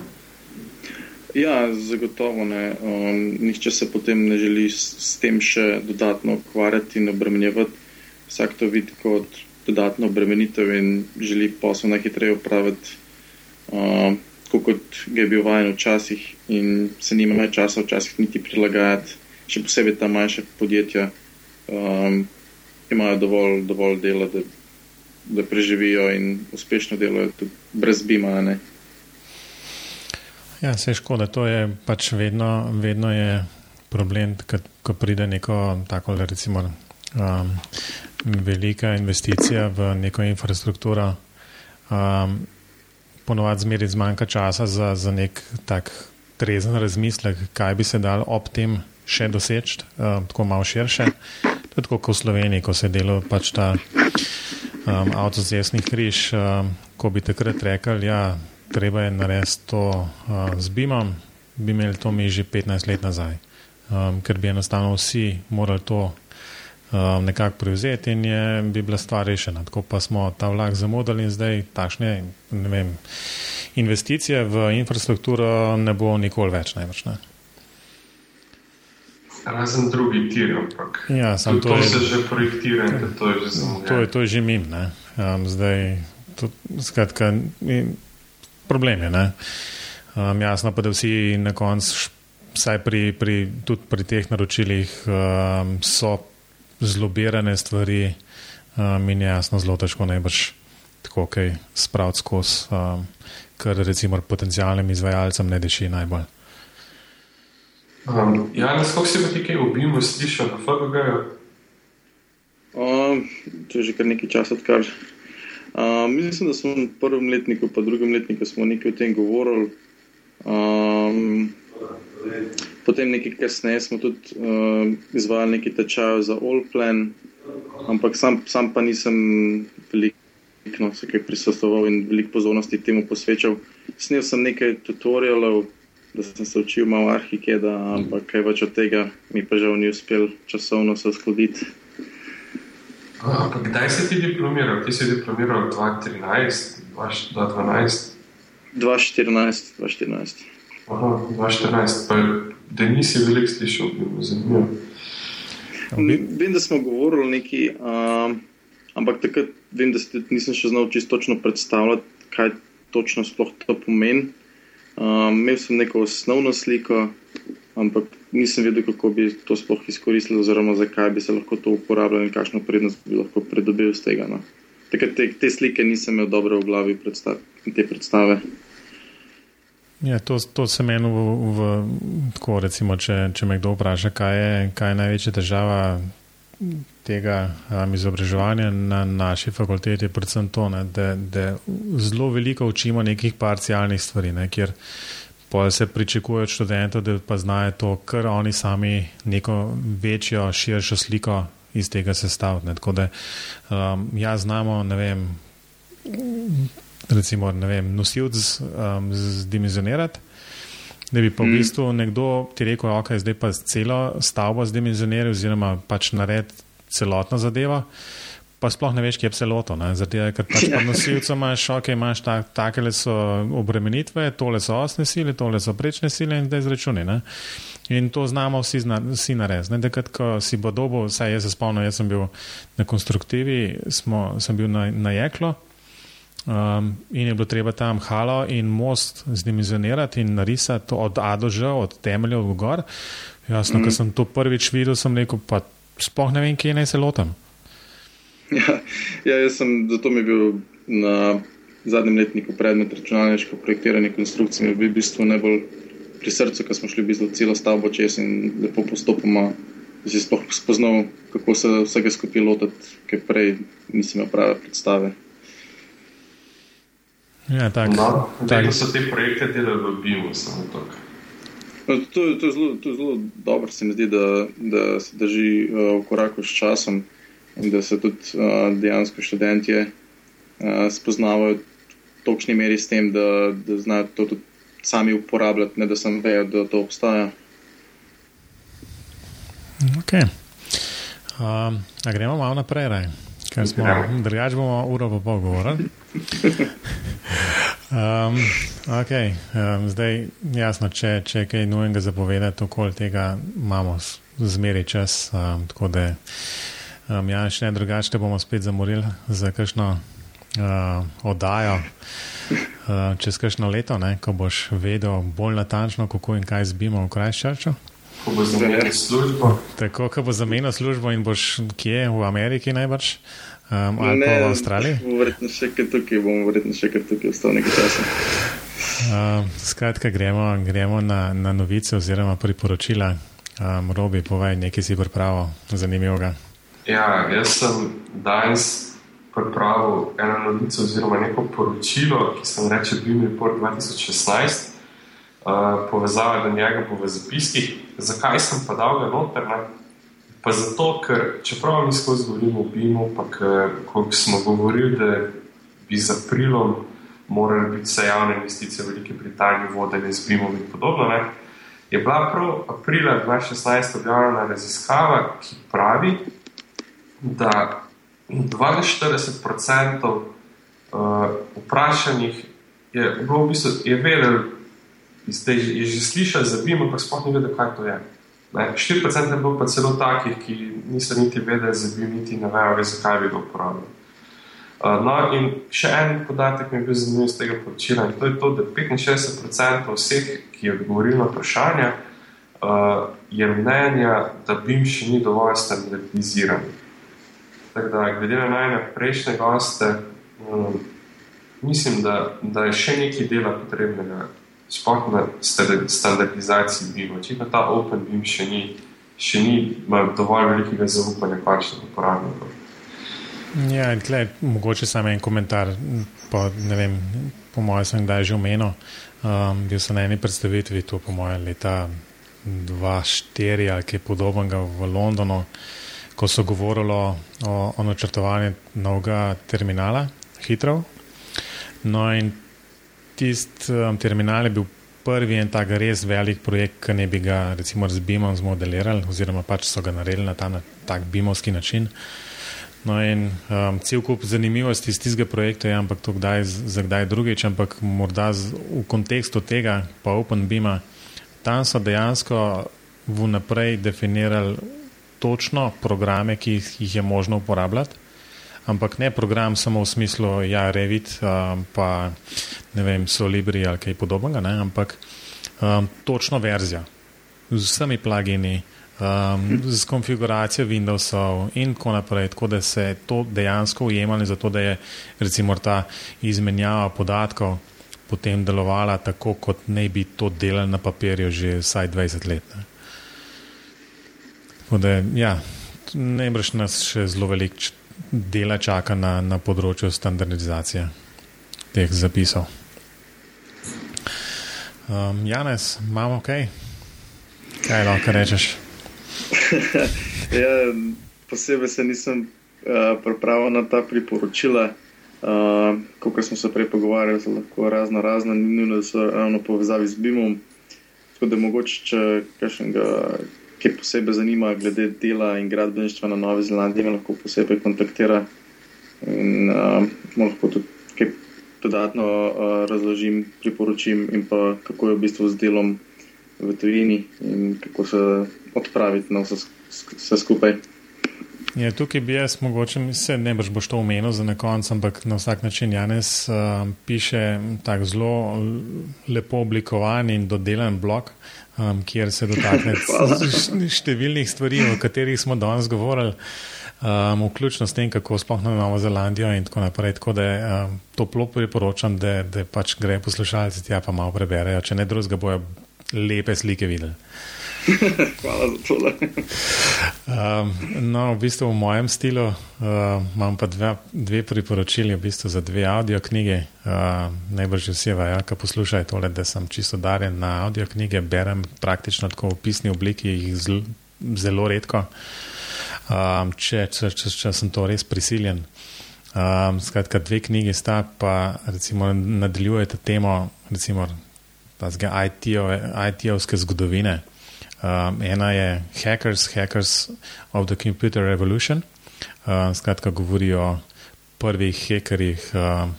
Ja, zagotovo ne. Um, nihče se potem ne želi s, s tem še dodatno ukvarjati in obremenjevati. Vsak to vidi kot dodatno obremenitev in želi posel najhitreje upraviti. Um, tako kot je bil vajen včasih, in se nima več časa, včasih niti prilagajati, še posebej ta manjša podjetja, um, imajo dovolj, dovolj dela, da, da preživijo in uspešno delajo tudi brez bima. Ne? Ja, se škoda, to je pač vedno, vedno je problem, ko pride neko tako, recimo, um, velika investicija v neko infrastrukturo. Um, ponovadi zmeri zmanjka časa za, za nek tak trezen razmislek, kaj bi se dal ob tem še doseči, uh, tako malo širše. To je tako kot v Sloveniji, ko se je delal pač ta um, avtocestni križ, um, ko bi takrat rekel, ja, treba je narediti to uh, z BIM-om, bi imeli to mi že 15 let nazaj, um, ker bi enostavno vsi morali to um, nekako prevzeti in je, bi bila stvar rešena. Tako pa smo ta vlak zamudili in zdaj takšne vem, investicije v infrastrukturo ne bo nikoli več največ. Ne. Razen drugi tir, ampak ja, to, to, to je, se že projektira in to je že samo. To je, to je že mim. Um, zdaj, to, skratka, problem je. Um, jasno pa, da vsi na koncu, vsaj pri, pri, tudi pri teh naročilih, um, so zlobirane stvari, um, in je jasno zelo težko najbrž tako kaj spraviti skozi, um, kar recimo potencijalnim izvajalcem ne deši najbolj. Um, ja, kako si pa ti kaj obimo slišal na FGG? Um, to je že kar nekaj časa, odkar. Um, mislim, da smo v prvem letniku, pa v drugem letniku smo nekaj o tem govorili. Um, Potem nekaj kasneje smo tudi uh, izvajali nekaj tečajev za Allplan, ampak sam, sam pa nisem veliko no, prisostvoval in veliko pozornosti temu posvečal. Snil sem nekaj tutorialov, da sem se učil malo arhikeda, ampak kaj več od tega mi pa žal ni uspel časovno se uskladiti. Kdaj si ti diplomiral? Ti si diplomiral 2013, 2012? 2014, 2014. Aha, 2014, pa da nisi veliko slišal, bi bilo zanimivo. Vem, da smo govorili neki, um, ampak takrat vem, da nisem še znal čisto točno predstavljati, kaj točno sploh to pomeni. Um, imel sem neko osnovno sliko, ampak nisem vedel, kako bi to sploh izkoristil, oziroma zakaj bi se lahko to uporabljalo in kakšno prednost bi lahko pridobil z tega. No. Tako te, te slike nisem imel dobro v glavi, predstav, te predstave. Ja, to, to se meni v, v tako, recimo, če, če me kdo vpraša, kaj je, kaj je največja težava tega um, izobraževanja na naši fakulteti, predvsem to, ne, da, da zelo veliko učimo nekih parcialnih stvari, ne, kjer se pričakuje od študentov, da pa znajo to, kar oni sami neko večjo, širšo sliko iz tega sestaviti. Tako da um, ja, znamo, ne vem, recimo, vem, nosilc um, zdimenzionirati. Da bi pa v mm. bistvu nekdo ti rekel, da okay, je zdaj pa celo stavbo zdimenzioniral, oziroma pač narediti celotno zadevo pa sploh ne veš, kje je celoto. Zato, ker pač pod nosilcem imaš, ok, imaš ta, take le so obremenitve, tole so osne sile, tole so prečne sile in zdaj zračuni. Ne? In to znamo vsi, vsi narediti. Takrat, ko si bo dobo, vsaj jaz se spomnim, jaz sem bil na konstruktivi, smo, sem bil na, na jeklo. Um, in je bilo treba tam halo in most zdimenzionirati in narisati od A do Ž, od temelja do gor. Jasno, mm. ko sem to prvič videl, sem rekel, pa sploh ne vem, kje naj se lotam. Ja, ja, jaz sem zato mi bil na zadnjem letniku predmet računalniško projektiranje konstrukcije, mi je bil v bistvu najbolj pri srcu, ker smo šli v bistvu celo stavbo čez in lepo postopoma si sploh spoznal, kako se vsega skupaj lotiti, ker prej nisem imel prave predstave. Ja, tako no, tak. so te projekte delali v BIM-u, samo tako. No, to, to, je zelo, to je zelo dobro, se mi zdi, da, da se drži uh, v koraku s časom in da se tudi uh, dejansko študentje uh, spoznavajo v točni meri s tem, da, da znajo to tudi sami uporabljati, ne da sem vejo, da to obstaja. Ok. Um, gremo malo naprej, raj. Ker smo drugače bomo uro pa pol govorili. Um, okay. um, zdaj, jasno, če, če kaj nujenega zapovedati, okoli tega imamo zmeri čas. Um, tako da Um, ja, še ne drugače, te bomo spet zamorili za kakšno uh, oddajo uh, čez kakšno leto, ne, ko boš vedel bolj natančno, kako in kaj zbimo v Krajščarču. Ko bo zamenjal službo. Tako, ko bo zamenjal službo in boš kje, v Ameriki najbrž. Um, ali ne, pa v Avstraliji? Verjetno še kaj tukaj, bomo verjetno še kaj tukaj ostal nekaj časa. Uh, skratka, gremo, gremo na, na novice oziroma priporočila. Um, Robi, povej, nekaj si pripravil zanimivega. Ja, jaz sem danes pripravil eno novico, oziroma neko poročilo, ki se imenuje Beam Report 2016, uh, povezava do njega po zapiskih. Zakaj sem pa dal ga noter? Ne? Pa zato, ker čeprav mi skozi govorimo o BIM-u, pa ko smo govorili, da bi z aprilom morali biti vse javne investicije v Veliki Britaniji vodene z BIM-om in podobno, ne? je bila prav aprila 2016 objavljena raziskava, ki pravi, da 42% uh, vprašanih je, v bistvu, je da je že slišal za BIM, ampak sploh ni vedel, kaj to je. Ne, 4% je bilo pa celo takih, ki niso niti vedeli za BIM, niti ne vejo, zakaj bi ga uporabljali. Uh, no, in še en podatek mi je bil zanimiv iz tega poročila, to je to, da 65% vseh, ki je odgovorilo na vprašanje, uh, je mnenja, da BIM še ni dovolj standardiziran. Tako da, glede na najne prejšnje goste, um, mislim, da, da je še nekaj dela potrebnega, sploh na standardizaciji BIM. Očitno ta Open BIM še ni, še ni dovolj velikega zaupanja končnih uporabnikov. Ja, tle, mogoče samo en komentar. Po, vem, po mojem, sem kdaj že omenil. Um, bil sem na eni predstavitvi, to po mojem, leta 2004 ali kaj podobnega v Londonu ko so govorili o, o načrtovanju novega terminala, hitro. No, in tisti um, terminal je bil prvi en tak res velik projekt, ki ne bi ga recimo z BIM-om zmodelirali, oziroma pač so ga naredili na ta na, tak BIM-ovski način. No, in um, cel kup zanimivosti iz tistega projekta je, ampak to kdaj, za kdaj drugič, ampak morda z, v kontekstu tega, pa OpenBIM-a, tam so dejansko vnaprej definirali točno programe, ki jih je možno uporabljati, ampak ne program samo v smislu, ja, Revit, um, pa ne vem, Solibri ali kaj podobnega, ne? ampak um, točno verzija z vsemi plagini. Um, z konfiguracijo Windowsov in tako naprej, tako da se je to dejansko ujemalo, zato da je recimo ta izmenjava podatkov potem delovala tako, kot ne bi to delali na papirju že vsaj 20 let. Ne. Da, ja, najbrž nas še zelo velik dela čaka na, na področju standardizacije teh zapisov. Um, Janes, imamo kaj? Kaj lahko rečeš? ja, posebej se nisem uh, pripravil na ta priporočila. Uh, kot smo se prej pogovarjali, so lahko razno razno, ni nujno, da so ravno povezavi z BIM-om. Tako da mogoče, če kakšnega, ki posebej zanima glede dela in gradbeništva na Novi Zelandiji, me lahko posebej kontaktira in uh, lahko tudi kaj dodatno uh, razložim, priporočim in pa kako je v bistvu z delom v tujini in kako se odpraviti na vse, vse skupaj. Ja, tukaj bi jaz mogoče, se ne boš, boš to omenil za konec, ampak na vsak način Janes uh, piše tako zelo lepo oblikovan in dodelan blog, um, kjer se dotakne številnih stvari, o katerih smo danes govorili, um, vključno s tem, kako sploh na Novo Zelandijo in tako naprej. Tako da um, toplo priporočam, da, da pač gre poslušalci tja pa malo preberejo, če ne drugega bojo lepe slike videli. Hvala za to. um, no, v bistvu v mojem stilu uh, imam pa dve, dve priporočili v bistvu za dve audio knjige. Uh, najbrž vsi vajo, ki poslušajo tole, da sem čisto darjen na audio knjige, berem praktično tako v pisni obliki, jih zl, zelo redko, um, če, če, če, če sem to res prisiljen. Um, skratka, dve knjigi sta pa recimo nadaljujete temo IT-ovske zgodovine. Um, ena je Hackers, Hackers of the Computer Revolution, uh, skratka, govori o prvih hekerjih, uh,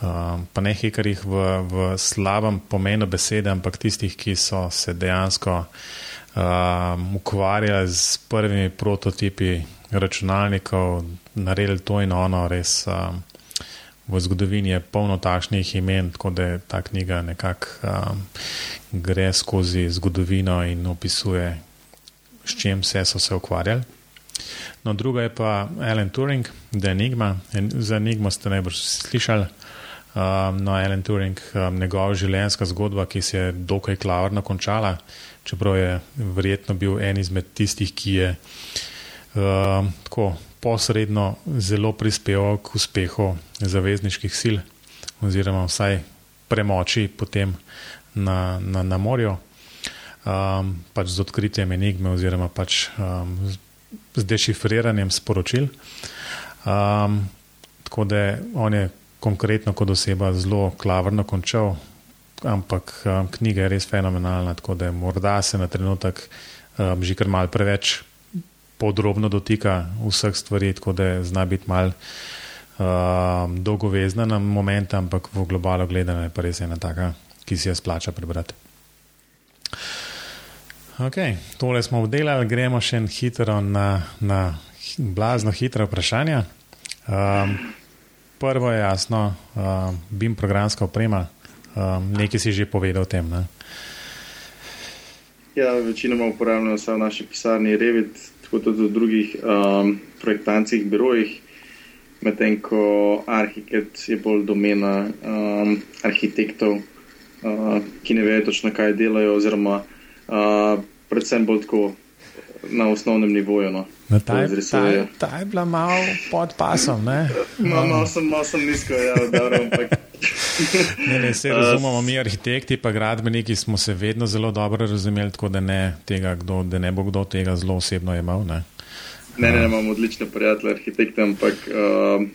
uh, pa ne hekerjih v, v slabem pomenu besede, ampak tistih, ki so se dejansko uh, ukvarjali z prvimi prototipi računalnikov, naredili to in ono, res. Uh, v zgodovini je polno takšnih imen, tako da ta knjiga nekako um, gre skozi zgodovino in opisuje, s čim vse so se ukvarjali. No, druga je pa Alan Turing, The Enigma. Za Enigmo ste najbrž slišali. Um, no, Alan Turing, um, njegova življenjska zgodba, ki se je dokaj klavrno končala, čeprav je verjetno bil en izmed tistih, ki je um, tako posredno zelo prispeval k uspehu zavezniških sil, oziroma vsaj premoči potem na, na, na morju, um, pač z odkritjem enigme, oziroma pač um, z dešifriranjem sporočil. Um, tako da on je konkretno kot oseba zelo klavrno končal, ampak um, knjiga je res fenomenalna, tako da morda se na trenutek um, že kar mal preveč podrobno dotika vseh stvari, tako da zna biti mal uh, dolgovezna na moment, ampak v globalu gledano je pa res ena taka, ki si jo splača prebrati. Ok, tole smo obdelali, gremo še hitro na, na blazno hitre vprašanja. Um, prvo je jasno, um, BIM programska oprema, um, nekaj si že povedal o tem. Ne? Ja, večinoma uporabljamo v naši pisarni Revit, tako tudi v drugih um, projektantskih birojih, medtem ko arhitekt je bolj domena um, arhitektov, uh, ki ne vejo točno, kaj delajo, oziroma uh, predvsem bolj tako na osnovnem nivoju. No. Na ta, ta, ta je bila malo pod pasom. no, no, sem, malo sem nizko, ja, dobro, ampak. ne, ne, se razumemo, mi arhitekti, pa gradbeniki smo se vedno zelo dobro razumeli, tako da ne, tega, kdo, da ne bo kdo tega zelo osebno imel. Ne, ne, ne, ne imamo odlične prijatelje, arhitekte, ampak uh,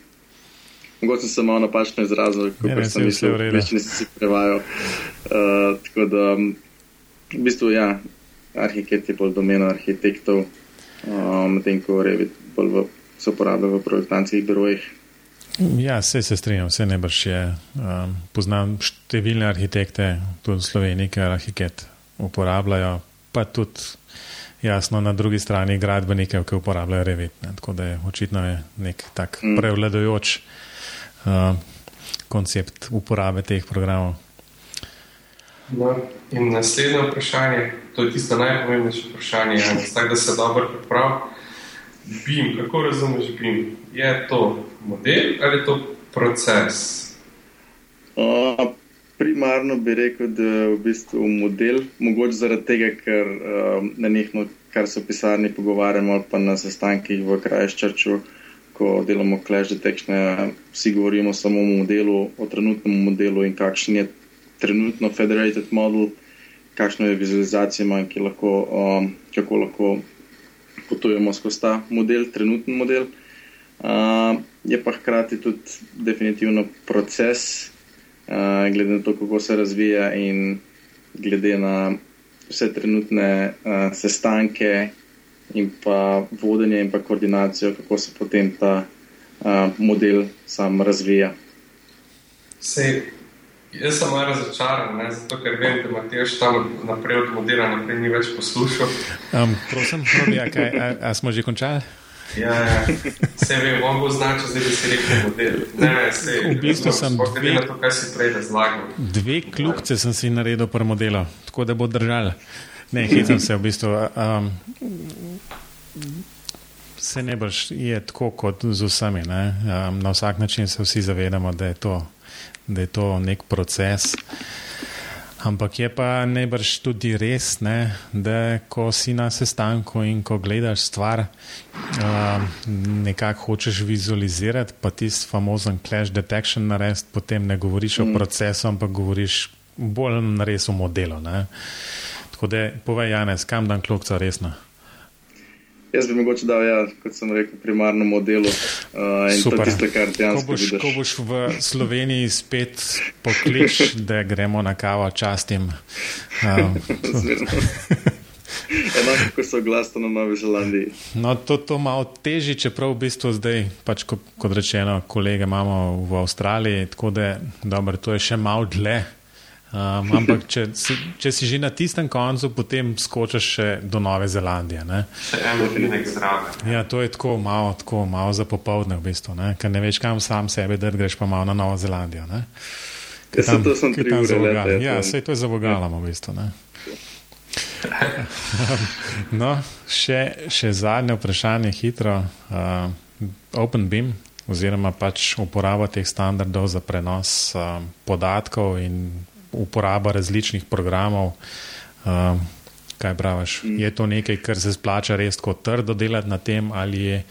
mogoče sem malo napačno izrazil, kot sem mislil, da več nisem si prevajal. Uh, tako da, v bistvu, ja, arhitekt je bolj domena arhitektov, medtem um, ko Revit bolj v, se uporablja v projektantskih birojih. Ja, vse se strinjam, vse najbrž je. Um, poznam številne arhitekte, tudi v Sloveniji, ki arhitekt uporabljajo, pa tudi jasno na drugi strani gradbenike, ki uporabljajo Revit. Ne. Tako da je očitno je nek tak mm. prevladojoč uh, koncept uporabe teh programov. No, in naslednje vprašanje, to je tisto najpomembnejše vprašanje, tako da se dobro pripravi. BIM, kako razumeš BIM? Je to model ali je to proces? Uh, primarno bi rekel, da je v bistvu model, mogoče zaradi tega, ker uh, na nekno, kar se v pisarni pogovarjamo, ali pa na sestankih v Krajščarču, ko delamo Clash Detection, vsi govorimo samo o modelu, o trenutnem modelu in kakšen je trenutno Federated Model, kakšno je vizualizacija ki lahko, um, kako lahko potujemo skozi ta model, trenutni model. Uh, je pa hkrati tudi definitivno proces, uh, glede na to, kako se razvija in glede na vse trenutne uh, sestanke in pa vodenje in pa koordinacijo, kako se potem ta uh, model sam razvija. Sej, Jaz sem malo razočaran, ne? zato ker vem, da Matejš tam naprej od modela naprej ni več poslušal. Um, prosim, Robija, kaj, a, a smo že končali? Ja, ja. se vem, on bo značil, zdaj bi si rekel model. Ne, ne, se, v bistvu sem dve, na to, kaj si prej razlagal. Dve kljubce sem si naredil pri modelu, tako da bo držal. Ne, hitam se v bistvu. Um, se ne boš, je tako kot z vsemi. Um, na vsak način se vsi zavedamo, da je to da je to nek proces. Ampak je pa najbrž tudi res, ne, da ko si na sestanku in ko gledaš stvar, uh, nekako hočeš vizualizirati, pa tisti famozen clash detection narediti, potem ne govoriš mm. o procesu, ampak govoriš bolj res o modelu. Ne. Tako da, povej, Janes, kam dan klokca resno? Jaz bi mogoče dal, ja, kot sem rekel, primarno modelu. Uh, Super. Tiste, ko, boš, ko boš v Sloveniji spet poklič, da gremo na kavo častim. Um, Enako kot so glasno na Novi Zelandiji. No, to je malo težje, čeprav v bistvu zdaj, pač, kot, kot rečeno, kolege imamo v Avstraliji, tako da dobro, to je še malo dlje. Um, ampak, če če si že na tistem koncu, potem skočiš še do Nove Zelandije. Ne? Še eno finek zraven. Ja, to je tako malo, tako malo za popoldne, v bistvu, ker ne veš, kam sam sebe, da greš pa malo na Novo Zelandijo. Ja, tam, to sem tam zavogal. Ja, vse to je zavogalamo, v bistvu. no, še, še zadnje vprašanje, hitro. Uh, OpenBeam, oziroma pač uporaba teh standardov za prenos uh, podatkov in uporaba različnih programov. Um, kaj praviš? Mm. Je to nekaj, kar se splača res kot trdo delati na tem, ali je,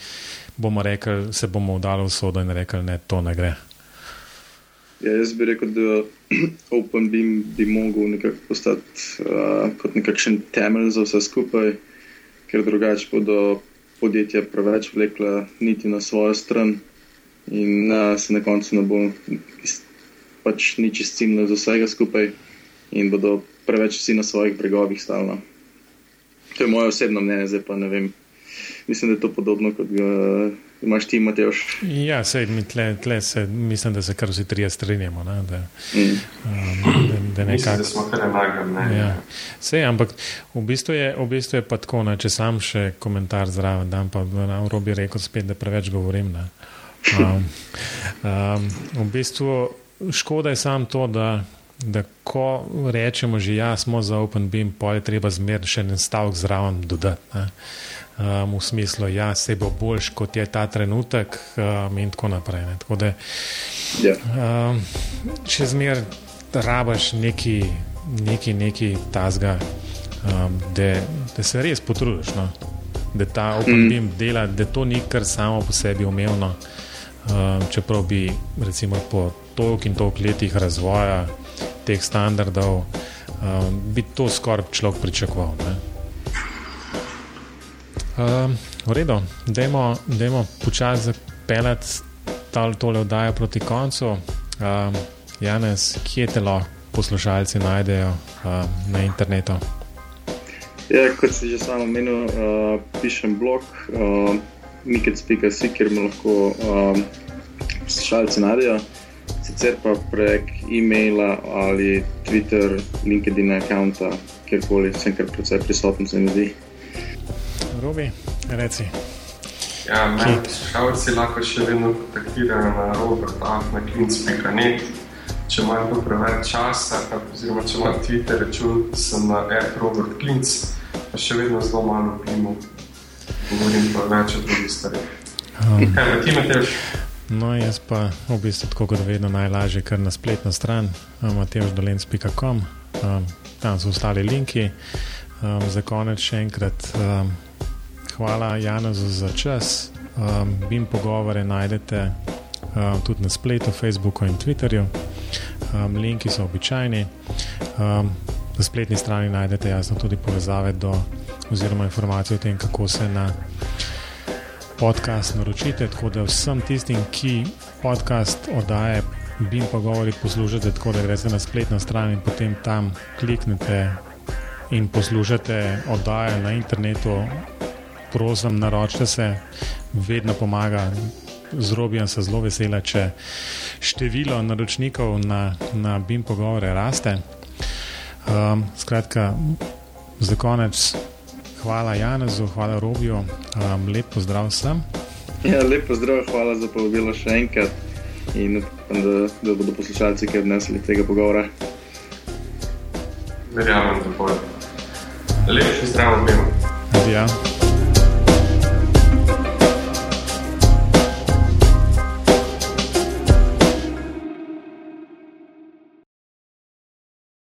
bomo rekli, se bomo vdali v sodo in rekli, da to ne gre? Ja, jaz bi rekel, da OpenBeam bi mogel nekako postati uh, kot nekakšen temelj za vse skupaj, ker drugače bodo podjetja preveč vlekla niti na svojo stran in uh, se na koncu ne bo pač ni čist ciljno za vsega skupaj in bodo preveč vsi na svojih bregovih stalno. To je moje osebno mnenje, zdaj pa ne vem. Mislim, da je to podobno kot ga imaš ti, Mateoš. Ja, sej, mi tle, tle se, mislim, da se kar vsi trije strinjamo. Ne, da, mm. um, da, da, nekak, mislim, da smo kar enakam. Ne? Ja. Sej, ampak v bistvu, je, v bistvu je pa tako, ne, če sam še komentar zraven dam, pa na robi rekel spet, da preveč govorim. Um, um, v bistvu škoda je samo to, da, da ko rečemo, že ja, smo za OpenBeam, pa je treba zmerno še en stavek zraven dodati. Um, v smislu, da ja, se bo boljš, kot je ta trenutek, um, in tako naprej. Ne. Tako da, yeah. Ja. um, če zmeraj rabaš neki, neki, neki tasga, um, da, da se res potrudiš, no. da ta OpenBeam mm. dela, da to ni kar samo po sebi umevno, um, čeprav bi recimo po toliko in toliko letih razvoja teh standardov, um, bi to skoraj človek pričakoval. Um, v redu, dajmo počasi zapeljati tole oddajo proti koncu. Um, Janes, kje te lahko poslušalci najdejo um, na internetu? Ja, kot si že samo omenil, uh, pišem blog uh, mikec.si, kjer me lahko um, poslušalci najdejo sicer pa prek e-maila ali Twitter, LinkedIn, akonta, kjerkoli, sem kar precej prisoten, se mi zdi. Robi, reci. Ja, me poslušalci lahko še vedno kontaktirajo na robert.afnaklinc.net. Če imajo preveč časa, oziroma če imajo Twitter račun, sem na robertklinc, pa še vedno zelo malo pimo. Govorim pa več o drugih stvareh. Um. Kaj pa ti, Matej? No, jaz pa v bistvu tako kot vedno najlažje, kar na spletno stran mateoždolens.com, um, tam so ostali linki. Um, za konec še enkrat um, hvala Janezu za čas. Um, Bim pogovore najdete um, tudi na spletu, Facebooku in Twitterju. Um, linki so običajni. Um, na spletni strani najdete jasno tudi povezave do oziroma informacije o tem, kako se na podcast naročite. Tako da vsem tistim, ki podcast oddaje, bi pa govorili, poslušate tako, da greste na spletno stran in potem tam kliknete in poslušate oddaje na internetu. Prosim, naročite se, vedno pomaga. Z robijem se zelo vesela, če število naročnikov na, na BIM pogovore raste. Um, skratka, za konec Hvala Janezu, hvala Robiju, um, lep pozdrav vsem. Ja, lep pozdrav, hvala za povabilo še enkrat in upam, da, da bodo poslušalci kaj odnesli tega pogovora. Verjamem, da bo. Lep pozdrav obema. Ja.